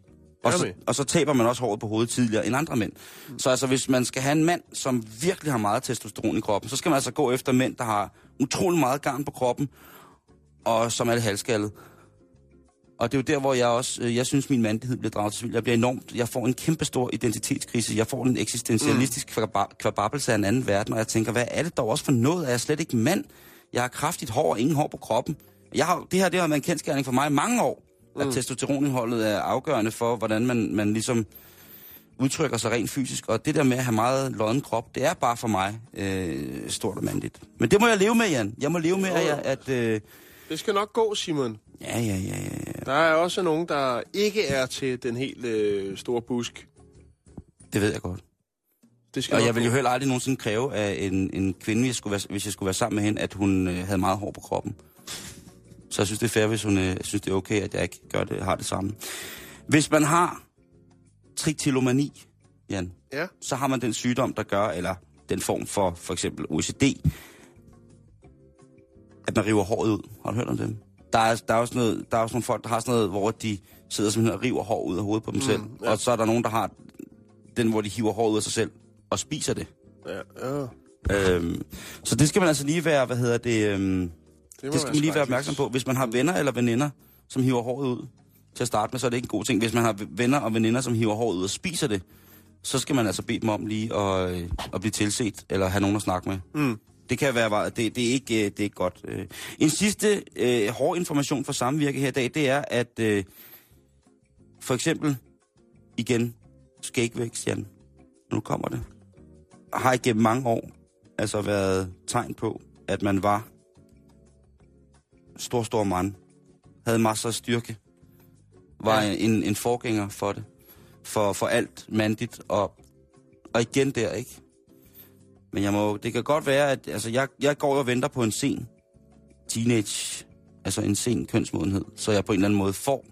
Og, så, og så taber man også håret på hovedet tidligere end andre mænd. Så altså, hvis man skal have en mand, som virkelig har meget testosteron i kroppen, så skal man altså gå efter mænd, der har utrolig meget garn på kroppen, og som er lidt halvskaldet. Og det er jo der, hvor jeg også, øh, jeg synes, min mandighed bliver draget til svil. Jeg bliver enormt, jeg får en kæmpe stor identitetskrise. Jeg får en eksistentialistisk mm. kvababelse af en anden verden, og jeg tænker, hvad er det dog også for noget? Er jeg slet ikke mand? Jeg har kraftigt hår og ingen hår på kroppen. Jeg har, det her det har været en kendskærning for mig i mange år, at testosteronindholdet er afgørende for, hvordan man, man ligesom udtrykker sig rent fysisk. Og det der med at have meget lodden krop, det er bare for mig øh, stort og mandigt. Men det må jeg leve med, Jan. Jeg må leve med, at, jeg, at øh, Det skal nok gå, Simon. ja, ja, ja, ja. Der er også nogen, der ikke er til den helt øh, store busk. det ved jeg godt. Det skal Og jeg vil jo heller aldrig nogensinde kræve af en, en kvinde, jeg skulle være, hvis jeg skulle være sammen med hende, at hun øh, havde meget hår på kroppen. Så jeg synes, det er fair, hvis hun øh, synes, det er okay, at jeg ikke gør det, har det samme. Hvis man har trichotillomani, Jan, Ja. så har man den sygdom, der gør, eller den form for for eksempel OECD, at man river håret ud. Har du hørt om dem? Der er, der er også noget, der er også nogle folk, der har sådan noget, hvor de sidder simpelthen og river hår ud af hovedet på dem mm, selv. ja. Og så er der nogen, der har den, hvor de hiver håret ud af sig selv og spiser det. Ja, ja. Øhm, så det skal man altså lige være, hvad hedder det, øhm, må det skal man lige være opmærksom på. Hvis man har venner eller veninder, som hiver håret ud til at starte med, så er det ikke en god ting. Hvis man har venner og veninder, som hiver håret ud og spiser det, så skal man altså bede dem om lige at, øh, at blive tilset, eller have nogen at snakke med. Mm. Det kan være, det, det, er ikke, øh, det er ikke godt. Øh. En sidste øh, hård information for samvirke her i dag, det er, at øh, for eksempel, igen, skægvækst, Jan, nu kommer det, har igennem mange år altså været tegn på, at man var stor, stor mand, havde masser af styrke, var ja. en, en forgænger for det, for, for alt mandigt, og, og igen der, ikke? Men jeg må, det kan godt være, at altså, jeg, jeg går og venter på en sen teenage, altså en sen kønsmodenhed, så jeg på en eller anden måde får,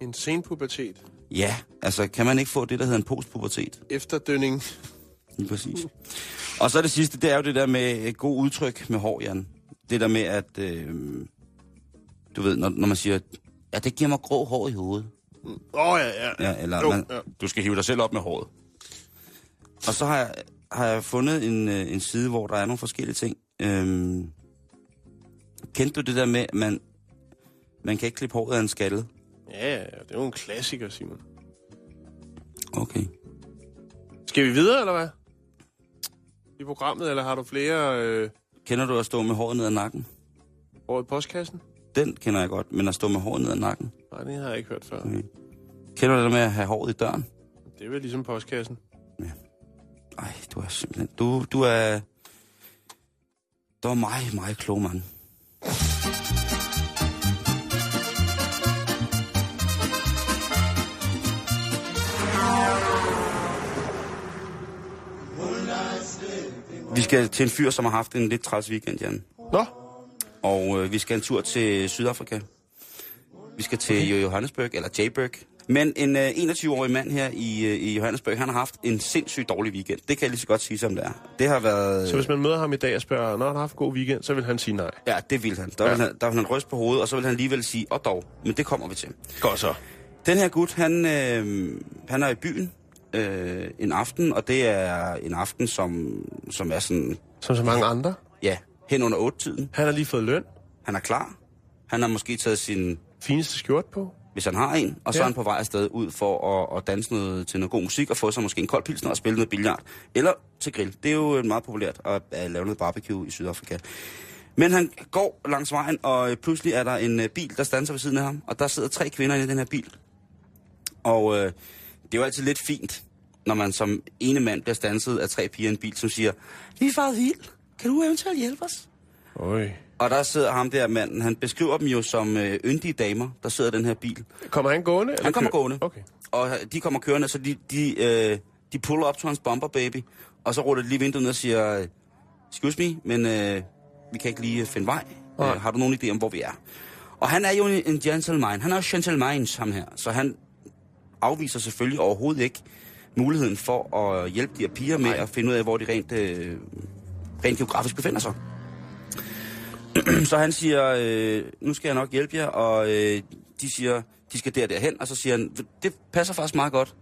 En sen pubertet. ja, altså kan man ikke få det, der hedder en postpubertet? Efterdønning. Lige præcis. Og så det sidste, det er jo det der med et god udtryk med hår, Jan. Det der med, at øh, du ved, når, når man siger, ja, det giver mig grå hår i hovedet. Åh, oh, ja, ja. Ja, eller Jo, man, ja. du skal hive dig selv op med håret. Og så har jeg, har jeg fundet en, øh, en side, hvor der er nogle forskellige ting. Øhm, kendte du det der med, at man, man kan ikke klippe håret af en skalle? Ja, ja, det er jo en klassiker, Simon. Okay. Skal vi videre, eller hvad? I programmet, eller har du flere øh, Kender du at stå med håret ned ad nakken? over i postkassen? Den kender jeg godt, men at stå med håret ned ad nakken. Nej, det har jeg ikke hørt før. Okay. Kender du det med at have håret i døren? Det er vel ligesom postkassen. Ej, du er simpelthen... Du, du er... Du er meget, meget klog, mand. Vi skal til en fyr, som har haft en lidt træls weekend, Jan. Nå, Og øh, vi skal en tur til Sydafrika. Vi skal til okay. Johannesburg, eller Jayburg. Men en øh, 21-årig mand her i, øh, i Johannesburg, han har haft en sindssygt dårlig weekend. Det kan jeg lige så godt sige, som det er. Det har været... Så hvis man møder ham i dag og spørger, når han har haft en god weekend, så vil han sige nej. Ja, det vil han. Der, Ja. vil han. der vil han ryste på hovedet, og så vil han alligevel sige, og dog, men det kommer vi til. Godt så. Den her gut, han, øh, han er i byen øh, en aften, og det er en aften, som, som er sådan, Som så mange andre. ja, hen under 8-tiden. Han har lige fået løn. Han er klar. Han har måske taget sin, Fineste skjort på. hvis han har en, og så Ja. er han på vej afsted ud for at, at danse noget, til noget god musik, og få sig måske en kold pilsner og spille noget billard. Eller til grill. Det er jo meget populært at, at lave noget barbecue i Sydafrika. Men han går langs vejen, og øh, pludselig er der en øh, bil, der standser ved siden af ham, og der sidder tre kvinder inde i den her bil. Og øh, det er jo altid lidt fint, når man som ene mand bliver standset af tre piger i en bil, som siger, vi er faret vild. Kan du eventuelt hjælpe os? Øj. Og der sidder ham der manden, han beskriver dem jo som øh, yndige damer, der sidder i den her bil. Kommer han gående? eller Han kommer kører- gående. Okay. Og de kommer kørende, så de, de, øh, de puller op til hans bumper, baby. Og så ruller de lige vinduet ned og siger, excuse me, men øh, vi kan ikke lige finde vej. Øh, Nej. har du nogen idé om, hvor vi er? Og han er jo en, en gentleman. Han er jo gentleman, ham her. Så han afviser selvfølgelig overhovedet ikke muligheden for at hjælpe de her piger med Nej. at finde ud af, hvor de rent, øh, rent geografisk befinder sig. så han siger, øh, nu skal jeg nok hjælpe jer, og øh, de siger, de skal der derhen, og så siger han, det passer faktisk meget godt.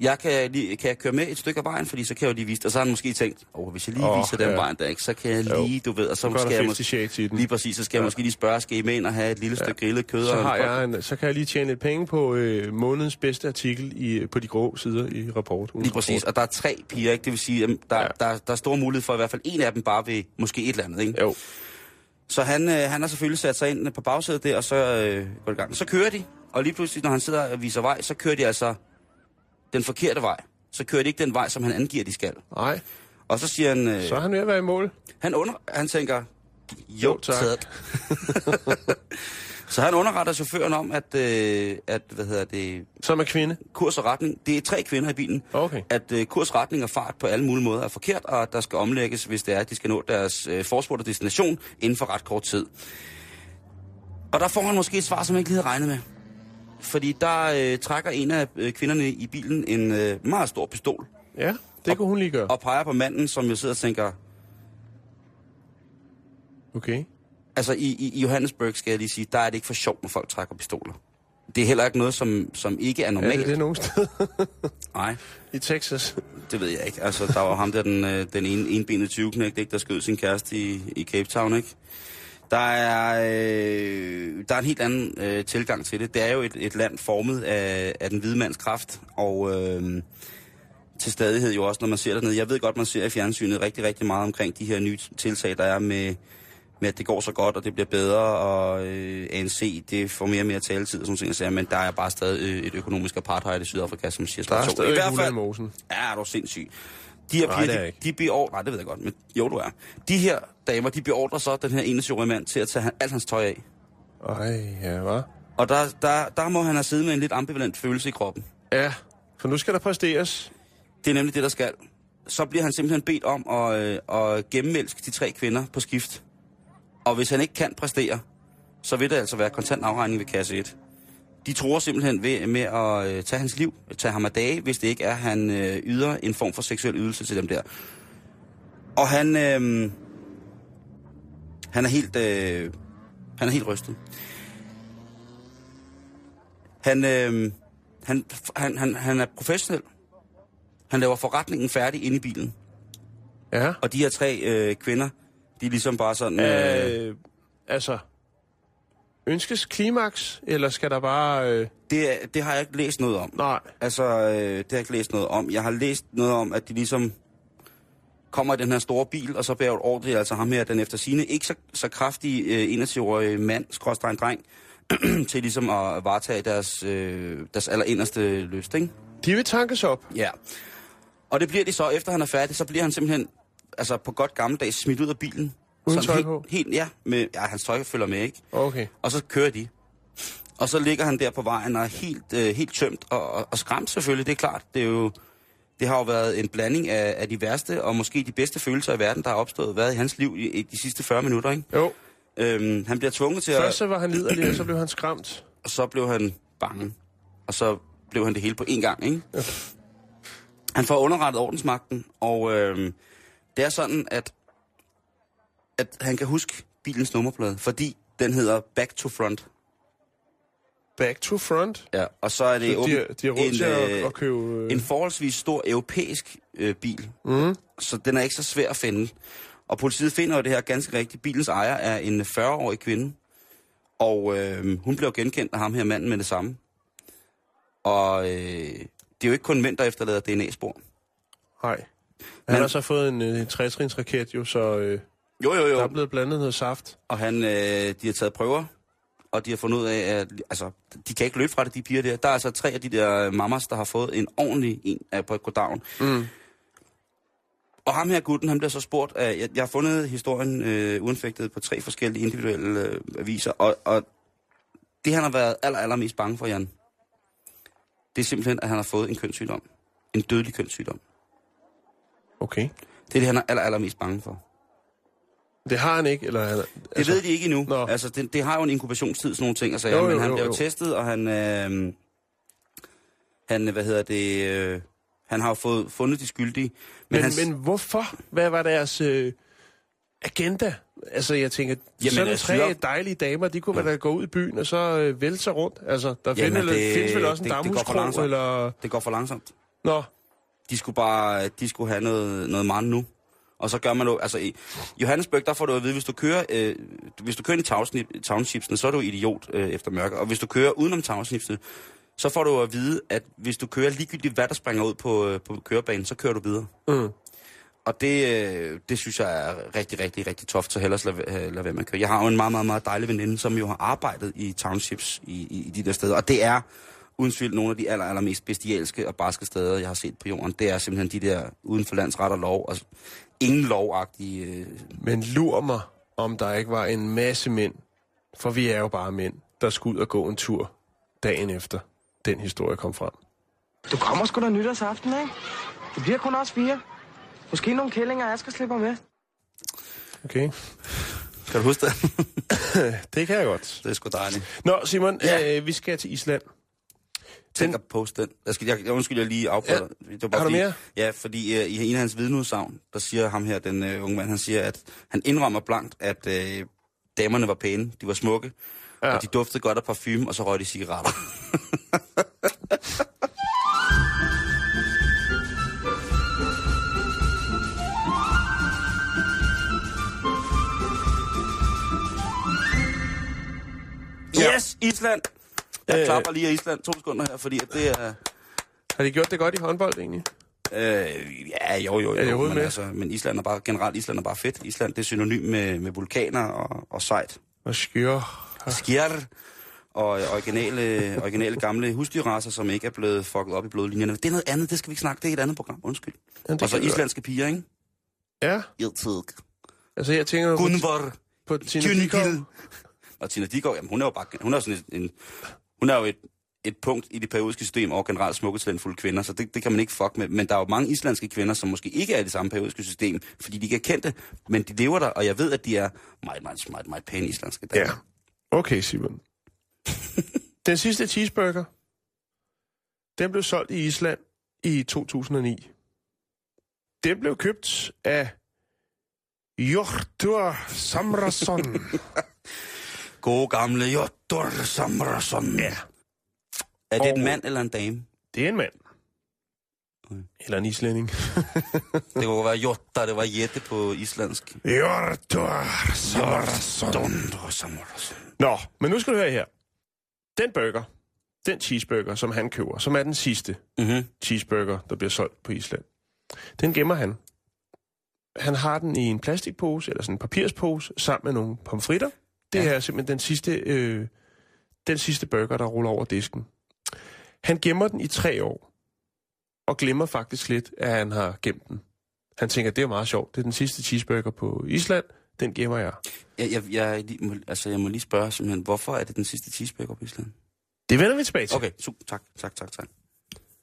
Jeg kan, lige, kan jeg køre med et stykke af vejen, fordi så kan jeg jo lige vise det. Og så har han måske tænkt, åh, hvis jeg lige oh, viser den ja. vejen der, ikke, så kan jeg lige, du ved, og så skal der jeg 50 måske, den. lige præcis, så skal jeg måske lige spørge, skal I med ind og have et lille stykke grillet kød? Så, har jeg en, så kan jeg lige tjene lidt penge på øh, månedens bedste artikel i, på de grå sider i rapport. Lige præcis, rapport. og der er tre piger, ikke? Det vil sige, at der, Ja. ja. der, der er stor mulighed for, at i hvert fald en af dem bare vil måske et eller andet, ikke? Jo. Så han, øh, han har selvfølgelig sat sig ind på bagsædet der, og så øh, går det i gang. Så kører de, og lige pludselig, når han sidder og viser vej, så kører de altså den forkerte vej. Så kører de ikke den vej, som han angiver, de skal. Nej, Og så siger han, øh, så er han ved at være i mål. han, under, han tænker, Jo, jo, tak. tak. så han underretter chaufføren om, at, øh, at hvad hedder det, Som er kvinde. kurs og retning, det er tre kvinder i bilen, Okay. at øh, kurs, retning og fart på alle mulige måder er forkert, og at der skal omlægges, hvis det er, at de skal nå deres øh, forspurgte destination inden for ret kort tid. Og der får han måske et svar, som han ikke lige havde regnet med. Fordi der øh, trækker en af øh, kvinderne i bilen en øh, meget stor pistol, Ja, det kunne hun lige gøre. og peger på manden, som jo sidder og tænker, Okay. altså i, i, i Johannesburg skal jeg lige sige, der er det ikke for sjovt, når folk trækker pistoler. Det er heller ikke noget, som, som ikke er Er normalt. det det nogen steder Nej, i Texas? det ved jeg ikke. Altså, der var ham der, den, øh, den ene, enbenede 20 ikke, der skød sin kæreste i, i Cape Town, ikke? Der er, øh, der er en helt anden øh, tilgang til det. Det er jo et, et land formet af, af den hvide mands kraft, og øh, til stadighed jo også, når man ser dernede. Jeg ved godt, man ser i fjernsynet rigtig, rigtig meget omkring de her nye tiltag, der er med, med at det går så godt, og det bliver bedre, og øh, ANC, det får mere og mere taletid og sådan ting, men der er bare stadig øh, et økonomisk apartheid i Sydafrika, som siger, Der er stadig I hvert fald. Ja, er du sindssyg. De her Nej, piger, er de, de beordrer... Nej, det ved jeg godt, men jo, du er. De her damer, de beordrer så den her 21-årige mand til at tage han- alt hans tøj af. Ej, ja, hvad? Og der, der, der må han have siddet med en lidt ambivalent følelse i kroppen. Ja, for nu skal der præsteres. Det er nemlig det, der skal. Så bliver han simpelthen bedt om at, øh, at gennemælske de tre kvinder på skift. Og hvis han ikke kan præstere, så vil det altså være kontant afregning ved kasse 1. De tror simpelthen ved, med at øh, tage hans liv, tage ham af dage, hvis det ikke er, at han øh, yder en form for seksuel ydelse til dem der. Og han, øh, han er helt, øh, han er helt rystet. Han, øh, han, han, han, han er professionel. Han laver forretningen færdig inde i bilen. Ja. Og de her tre øh, kvinder, de er ligesom bare sådan... Øh, Øh, altså, ønskes klimaks, eller skal der bare... Øh, det, det har jeg ikke læst noget om. nej, Altså, øh, det har jeg ikke læst noget om. Jeg har læst noget om, at de ligesom kommer i den her store bil, og så bærer ordre, altså ham her, den efter sine ikke så, så kraftige øh, 21-årige mand, skråstrej dreng, til ligesom at varetage deres, øh, deres allerinderste lyst, ikke? de vil tankes op. Ja. Og det bliver de så, efter han er færdig, så bliver han simpelthen, altså på godt gammeldags, smidt ud af bilen. Uden tøj helt, på? Helt, ja, med, ja, hans tøj følger med, ikke? Okay. Og så kører de. Og så ligger han der på vejen og er helt, øh, helt tømt og, og, og skræmt selvfølgelig, det er klart. Det, er jo, det har jo været en blanding af, af de værste og måske de bedste følelser i verden, der har opstået været i hans liv i, i de sidste 40 minutter. Ikke? Jo, Øhm, han bliver tvunget til først at... så var han liderlig, og så blev han skræmt. Og så blev han bange. og så blev han det hele på én gang, ikke? Han får underrettet ordensmagten, og øh, det er sådan, at, at han kan huske bilens nummerplade, fordi den hedder Back to Front. Back to front. Ja, og så er det Så de, de har råd en, til at, øh, at købe... øh, en forholdsvis stor europæisk øh, bil. Mm. Så den er ikke så svær at finde. Og politiet finder jo det her ganske rigtigt. Bilens ejer er en 40-årig kvinde. Og øh, hun blev genkendt af ham her manden med det samme. Og øh, det er jo ikke kun mænd, der efterlader DNA-spor. Nej. Han Men- har så fået en, øh, en trætrinsraket jo, så øh, Jo, jo, der er jo. blevet blandet noget saft. Og han, øh, de har taget prøver, og de har fundet ud af, at altså, de kan ikke løbe fra det, de piger der. Der er altså tre af de der mamas, der har fået en ordentlig en af på goddagen. Mm. Og ham her gutten, han bliver så spurgt, af, jeg, jeg har fundet historien øh, uanfægtet på tre forskellige individuelle øh, aviser, og, og det han har været aller, allermest bange for, Jan, det er simpelthen, at han har fået en kønssygdom. En dødelig kønssygdom. Okay. Det er det, han er aller, allermest bange for. Det har han ikke, eller... Han, Det altså, ved de ikke endnu. Nå. Altså, det, det har jo en inkubationstid, sådan nogle ting, sager, Jo, jo, men han jo, bliver jo testet, og han, øh, han, hvad hedder det, øh, han har jo fået, fundet de skyldige. Men, han, men hvorfor? Hvad var deres øh, agenda? Altså, jeg tænker, Jamen, sådan altså, tre ja. dejlige damer, de kunne ja. da gå ud i byen og så øh, vælte sig rundt. Altså, der Jamen, find, eller, det- findes vel også en det- det går for damhuskrog, eller... det går for langsomt. Nå, De skulle bare, de skulle have noget, noget mand nu. Og så gør man jo, altså i Johannesburg, der får du at vide, hvis du kører, øh, hvis du kører ind i townsnip- townshipsene, så er du idiot øh, efter mørke. Og hvis du kører udenom townshipsene, så får du at vide, at hvis du kører ligegyldigt, hvad der springer ud på, øh, på kørebanen, så kører du videre. mm. Og det, øh, det synes jeg er rigtig, rigtig, rigtig toft, så hellere lade, øh, lade være med at køre. Jeg har jo en meget, meget, meget dejlig veninde, som jo har arbejdet i townships i, i, i de der steder. Og det er uden tvivl nogle af de aller, allermest bestialske og barske steder, jeg har set på jorden. Det er simpelthen de der uden for landsret og lov. Og ingen lovagtige... Øh, Men lur mig, om der ikke var en masse mænd, for vi er jo bare mænd, der skulle ud og gå en tur dagen efter den historie kom frem. Du kommer sgu da nytårsaften, ikke? Det bliver kun os fire. Måske nogle kællinger, Asger slipper med. Okay? kan du huske det? Det kan jeg godt. det er sgu dejligt. Nå, Simon, ja. øh, vi skal til Island. Tænk at poste den. Jeg, skal, jeg, jeg undskyld, jeg lige afbryder. Ja. Det var bare Har du fordi, mere? Ja, fordi uh, i en af hans vidneudsagn, der siger ham her, den uh, unge mand, han siger, at han indrømmer blankt, at uh, damerne var pæne, de var smukke. Ja. og de duftede godt af parfume, og så røg de cigaretter. Yes, Island! Jeg Øh. klapper lige af Island to sekunder her, fordi at det er... Har de gjort det godt i håndbold, egentlig? Øh, ja, jo, jo, Er jo. overhovedet Men, med? altså, men Island er bare, generelt Island er bare fedt. Island, det er synonym med, med vulkaner og, og sejt. Og skøre. Skjer og originale, originale gamle husdyrrasser, som ikke er blevet fucket op i blodlinjerne. Det er noget andet, det skal vi ikke snakke. Det er et andet program, undskyld. Det Og så islandske piger, ikke? Ja, Iltid. altså jeg tænker Gunvor. på Tina. Dickow. Og Tina Dickow, jamen hun er jo bare, hun er sådan en, en hun er jo et, et punkt i det periodiske system over generelt smukke talentfulde kvinder, så det, det kan man ikke fuck med. Men der er jo mange islandske kvinder, som måske ikke er i det samme periodiske system, fordi de ikke er kendte, men de lever der, og jeg ved, at de er meget, meget, meget, meget pæne islandske damer. Ja. Okay, Simon. Den sidste cheeseburger, den blev solgt i Island i 2009. Den blev købt af Jortur Samrason. Gode gamle Jottor Samrason. Ja. Er det Og- en mand eller en dame? Det er en mand. Okay. Eller en islænding. Det kunne være Jotta, det var Jette på islandsk. Jottor Samrason. Nå, men nu skal du høre her. Den burger, den cheeseburger, som han køber, som er den sidste Mm-hmm. cheeseburger, der bliver solgt på Island, den gemmer han. Han har den i en plastikpose, eller sådan en papirspose, sammen med nogle pomfritter. Det Ja. er simpelthen den sidste, øh, den sidste burger, der ruller over disken. Han gemmer den i tre år, og glemmer faktisk lidt, at han har gemt den. Han tænker, det er meget sjovt. Det er den sidste cheeseburger på Island. Den gemmer jeg. Jeg, jeg, jeg, altså, jeg må lige spørge simpelthen, hvorfor er det den sidste cheeseburger på Island? Det vender vi tilbage til. Okay, super, tak, tak, tak, tak.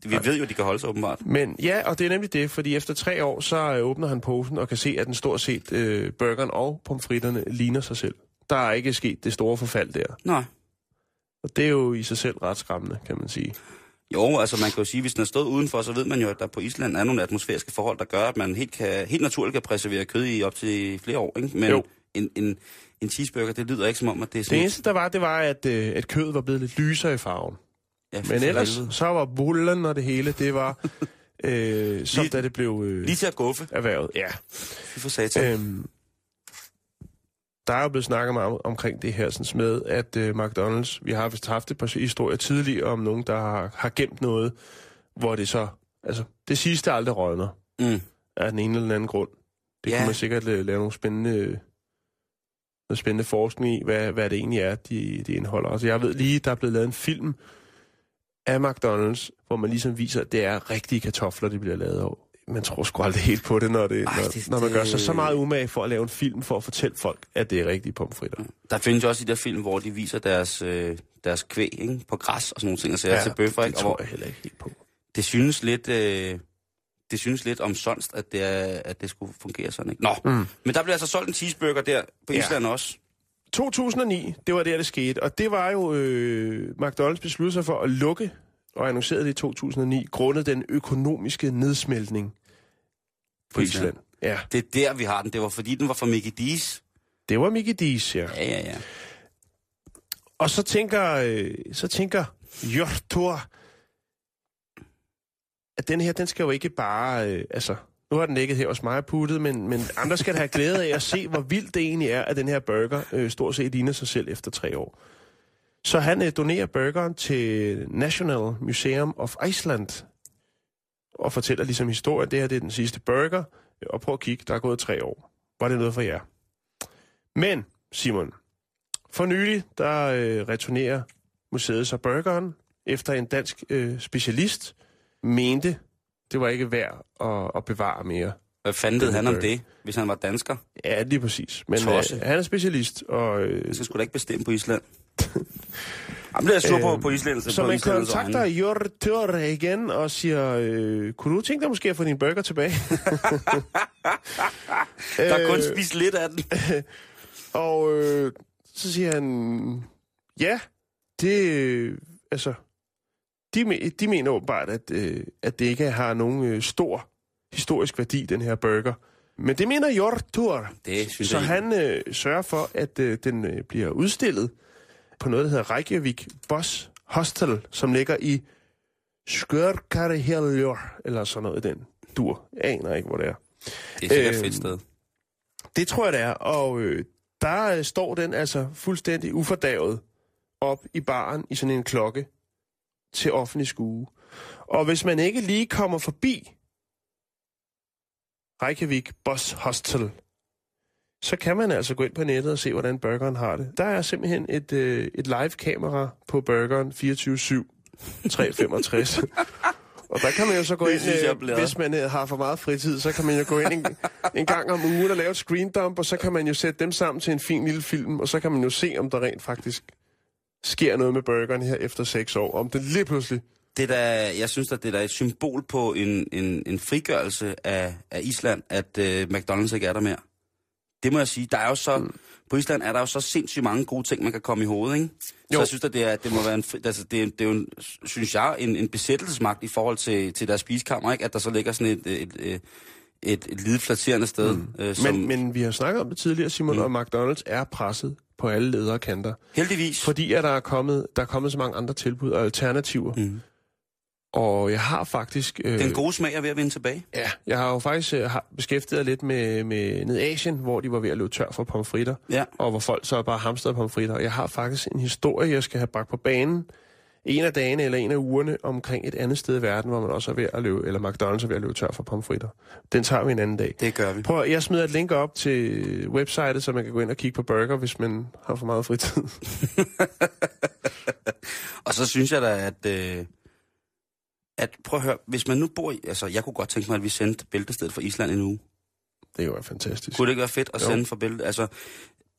Vi ved jo, at de kan holde sig åbenbart. Men ja, og det er nemlig det, fordi efter tre år, så øh, åbner han posen og kan se, at den stort set øh, burgeren og pomfritterne ligner sig selv. Der er ikke sket det store forfald der. Nej. Og det er jo i sig selv ret skræmmende, kan man sige. Jo, altså man kan jo sige, hvis den er stået udenfor, så ved man jo, at der på Island er nogle atmosfæriske forhold, der gør, at man helt, kan, helt naturligt kan preservere kød i op til flere år. Ikke? Men Jo. en, en, en cheeseburger, det lyder ikke som om, at det er Det sådan... eneste, der var, det var, at, øh, at kødet var blevet lidt lysere i farven. ja, Men ellers, helvede. så var bullen og det hele, det var, øh, som Lige- da det blev øh, Lige til at guffe. erhvervet. Ja. Fy for satan. Øhm, der er jo blevet snakket meget om, omkring det her sådan med, at øh, McDonald's, vi har vist haft et par historier tidligere om nogen, der har, har gemt noget, hvor det så, altså det sidste aldrig rådner Mm. af den ene eller den anden grund. Det Ja. kunne man sikkert øh, lave nogle spændende, noget spændende forskning i, hvad, hvad det egentlig er, de, de indeholder. Altså jeg ved lige, der er blevet lavet en film af McDonald's, hvor man ligesom viser, at det er rigtige kartofler, de bliver lavet af. Man tror sgu aldrig helt på det, når, det, Ej, når, det- når man det- gør sig så meget umage for at lave en film, for at fortælle folk, at det er rigtige pomfritter. Der findes jo også de der film, hvor de viser deres, øh, deres kvæg ikke? på græs og sådan nogle ting, og så ja, til bøffer, det ikke? Og tror jeg heller ikke helt på. det synes lidt... Øh, det synes lidt omsonst, at det, er, at det skulle fungere sådan, ikke? Nå, mm. men der bliver altså solgt en cheeseburger der på Ja. Island også. 2009, det var der, det skete, og det var jo, øh, McDonald's besluttede sig for at lukke, og annoncerede det i 2009, grundet den økonomiske nedsmeltning på Island. Ja, Det er der, vi har den. Det var fordi, den var fra Mickey D's. det var Mickey D's, ja. Ja, ja, ja. Og så tænker, øh, så tænker Hjortur, at den her, den skal jo ikke bare, øh, altså, nu har den ligget her hos mig og puttet, men, men andre skal have glæde af at se, hvor vildt det egentlig er, at den her burger øh, stort set ligner sig selv efter tre år. Så han øh, donerer burgeren til National Museum of Iceland, og fortæller ligesom historien, det her det er den sidste burger, og prøv at kigge, der er gået tre år. Var det noget for jer? Men, Simon, for nylig, der øh, returnerer museet så burgeren, efter en dansk øh, specialist mente, det var ikke værd at, at bevare mere. Hvad fanden ved han om det, hvis han var dansker? Ja, lige præcis. Men øh, han er specialist, og øh, Han skal sgu da ikke bestemme på Island. Jamen, det er sur på, Øhm, på Island. så på man kontakter. Jortur igen og siger, øh, kunne du tænke dig måske at få din burger tilbage? Der er kun Øh, spist lidt af den. Og øh, så siger han, ja, det, øh, altså, de, de mener åbenbart, at, øh, at det ikke har nogen øh, stor historisk værdi, den her burger. Men det mener Jortur. Det synes Så jeg han øh, sørger for, at øh, den øh, bliver udstillet på noget, der hedder Reykjavik Boss Hostel, som ligger i Skørkarheljor, eller sådan noget i den dur. Jeg aner ikke, hvor det er. Det er sikkert et Øhm, fedt sted. Det tror jeg, det er. Og øh, der øh, står den altså fuldstændig ufordavet op i baren i sådan en klokke til offentlig skue. Og hvis man ikke lige kommer forbi Reykjavik Boss Hostel, så kan man altså gå ind på nettet og se, hvordan burgeren har det. Der er simpelthen et, øh, et live-kamera på burgeren 24-7, 365. Og der kan man jo så gå Det ind, synes øh, hvis man øh, har for meget fritid, så kan man jo gå ind en, en gang om ugen og lave et screen dump, og så kan man jo sætte dem sammen til en fin lille film, og så kan man jo se, om der rent faktisk sker noget med burgeren her efter seks år. Om det lige pludselig... Det er da, jeg synes, at det er da et symbol på en, en, en frigørelse af, af Island, at øh, McDonald's ikke er der mere. Det må jeg sige. Der er jo så, mm. På Island er der jo så sindssygt mange gode ting, man kan komme i hovedet, ikke? Så Jo. jeg synes, at det, er, det må være en, fri- altså, det, er, det er jo, en, synes jeg, en, en besættelsesmagt i forhold til, til deres spisekammer, ikke? At der så ligger sådan et, et, et, et, et lidet flatterende sted. Mm. Øh, som, Men, men vi har snakket om det tidligere, Simon, mm. og McDonald's er presset på alle ledere kanter. heldigvis. Fordi at der er kommet, der er kommet så mange andre tilbud og alternativer. Mm. Og jeg har faktisk... Øh, Den gode smag er ved at vende tilbage. Ja, jeg har jo faktisk øh, har beskæftiget lidt med, med ned Asien, hvor de var ved at løbe tør for pomfritter, Ja. og hvor folk så bare hamstrede pomfritter. Og jeg har faktisk en historie, jeg skal have bragt på banen en af dagene eller en af ugerne omkring et andet sted i verden, hvor man også er ved at løbe, eller McDonald's er ved at løbe tør for pomfritter. Den tager vi en anden dag. Det gør vi. Prøv, jeg smider et link op til websitet, så man kan gå ind og kigge på burger, hvis man har for meget fritid. Og så synes jeg da, at... Øh, at prøv at høre, hvis man nu bor i... Altså, jeg kunne godt tænke mig, at vi sendte bæltestedet fra Island en uge. Det jo fantastisk. Kunne det ikke være fedt at Jo. sende fra bæltet? Altså,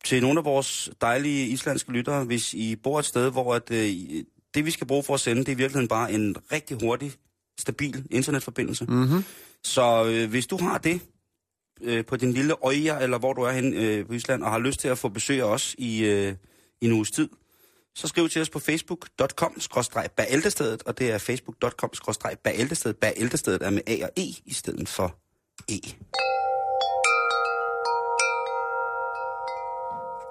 til nogle af vores dejlige islandske lyttere, hvis I bor et sted, hvor at, øh, det, vi skal bruge for at sende, det er i virkeligheden bare en rigtig hurtig, stabil internetforbindelse. Mm-hmm. Så øh, hvis du har det øh, på din lille øje, eller hvor du er henne øh, på Island, og har lyst til at få besøg af os i, øh, i en uges tid, så skriv til os på facebook.com-bæltestedet, og det er facebook.com-bæltestedet. Bæltestedet er med A og E i stedet for E.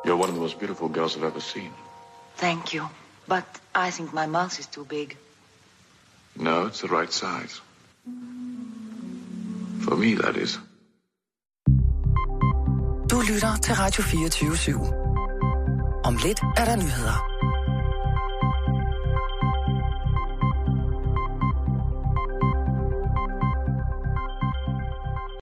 You're one of the most beautiful girls I've ever seen. Thank you. But I think my mouth is too big. No, it's the right size. For me, that is. Du lytter til Radio 24 /7. Om lidt er der nyheder.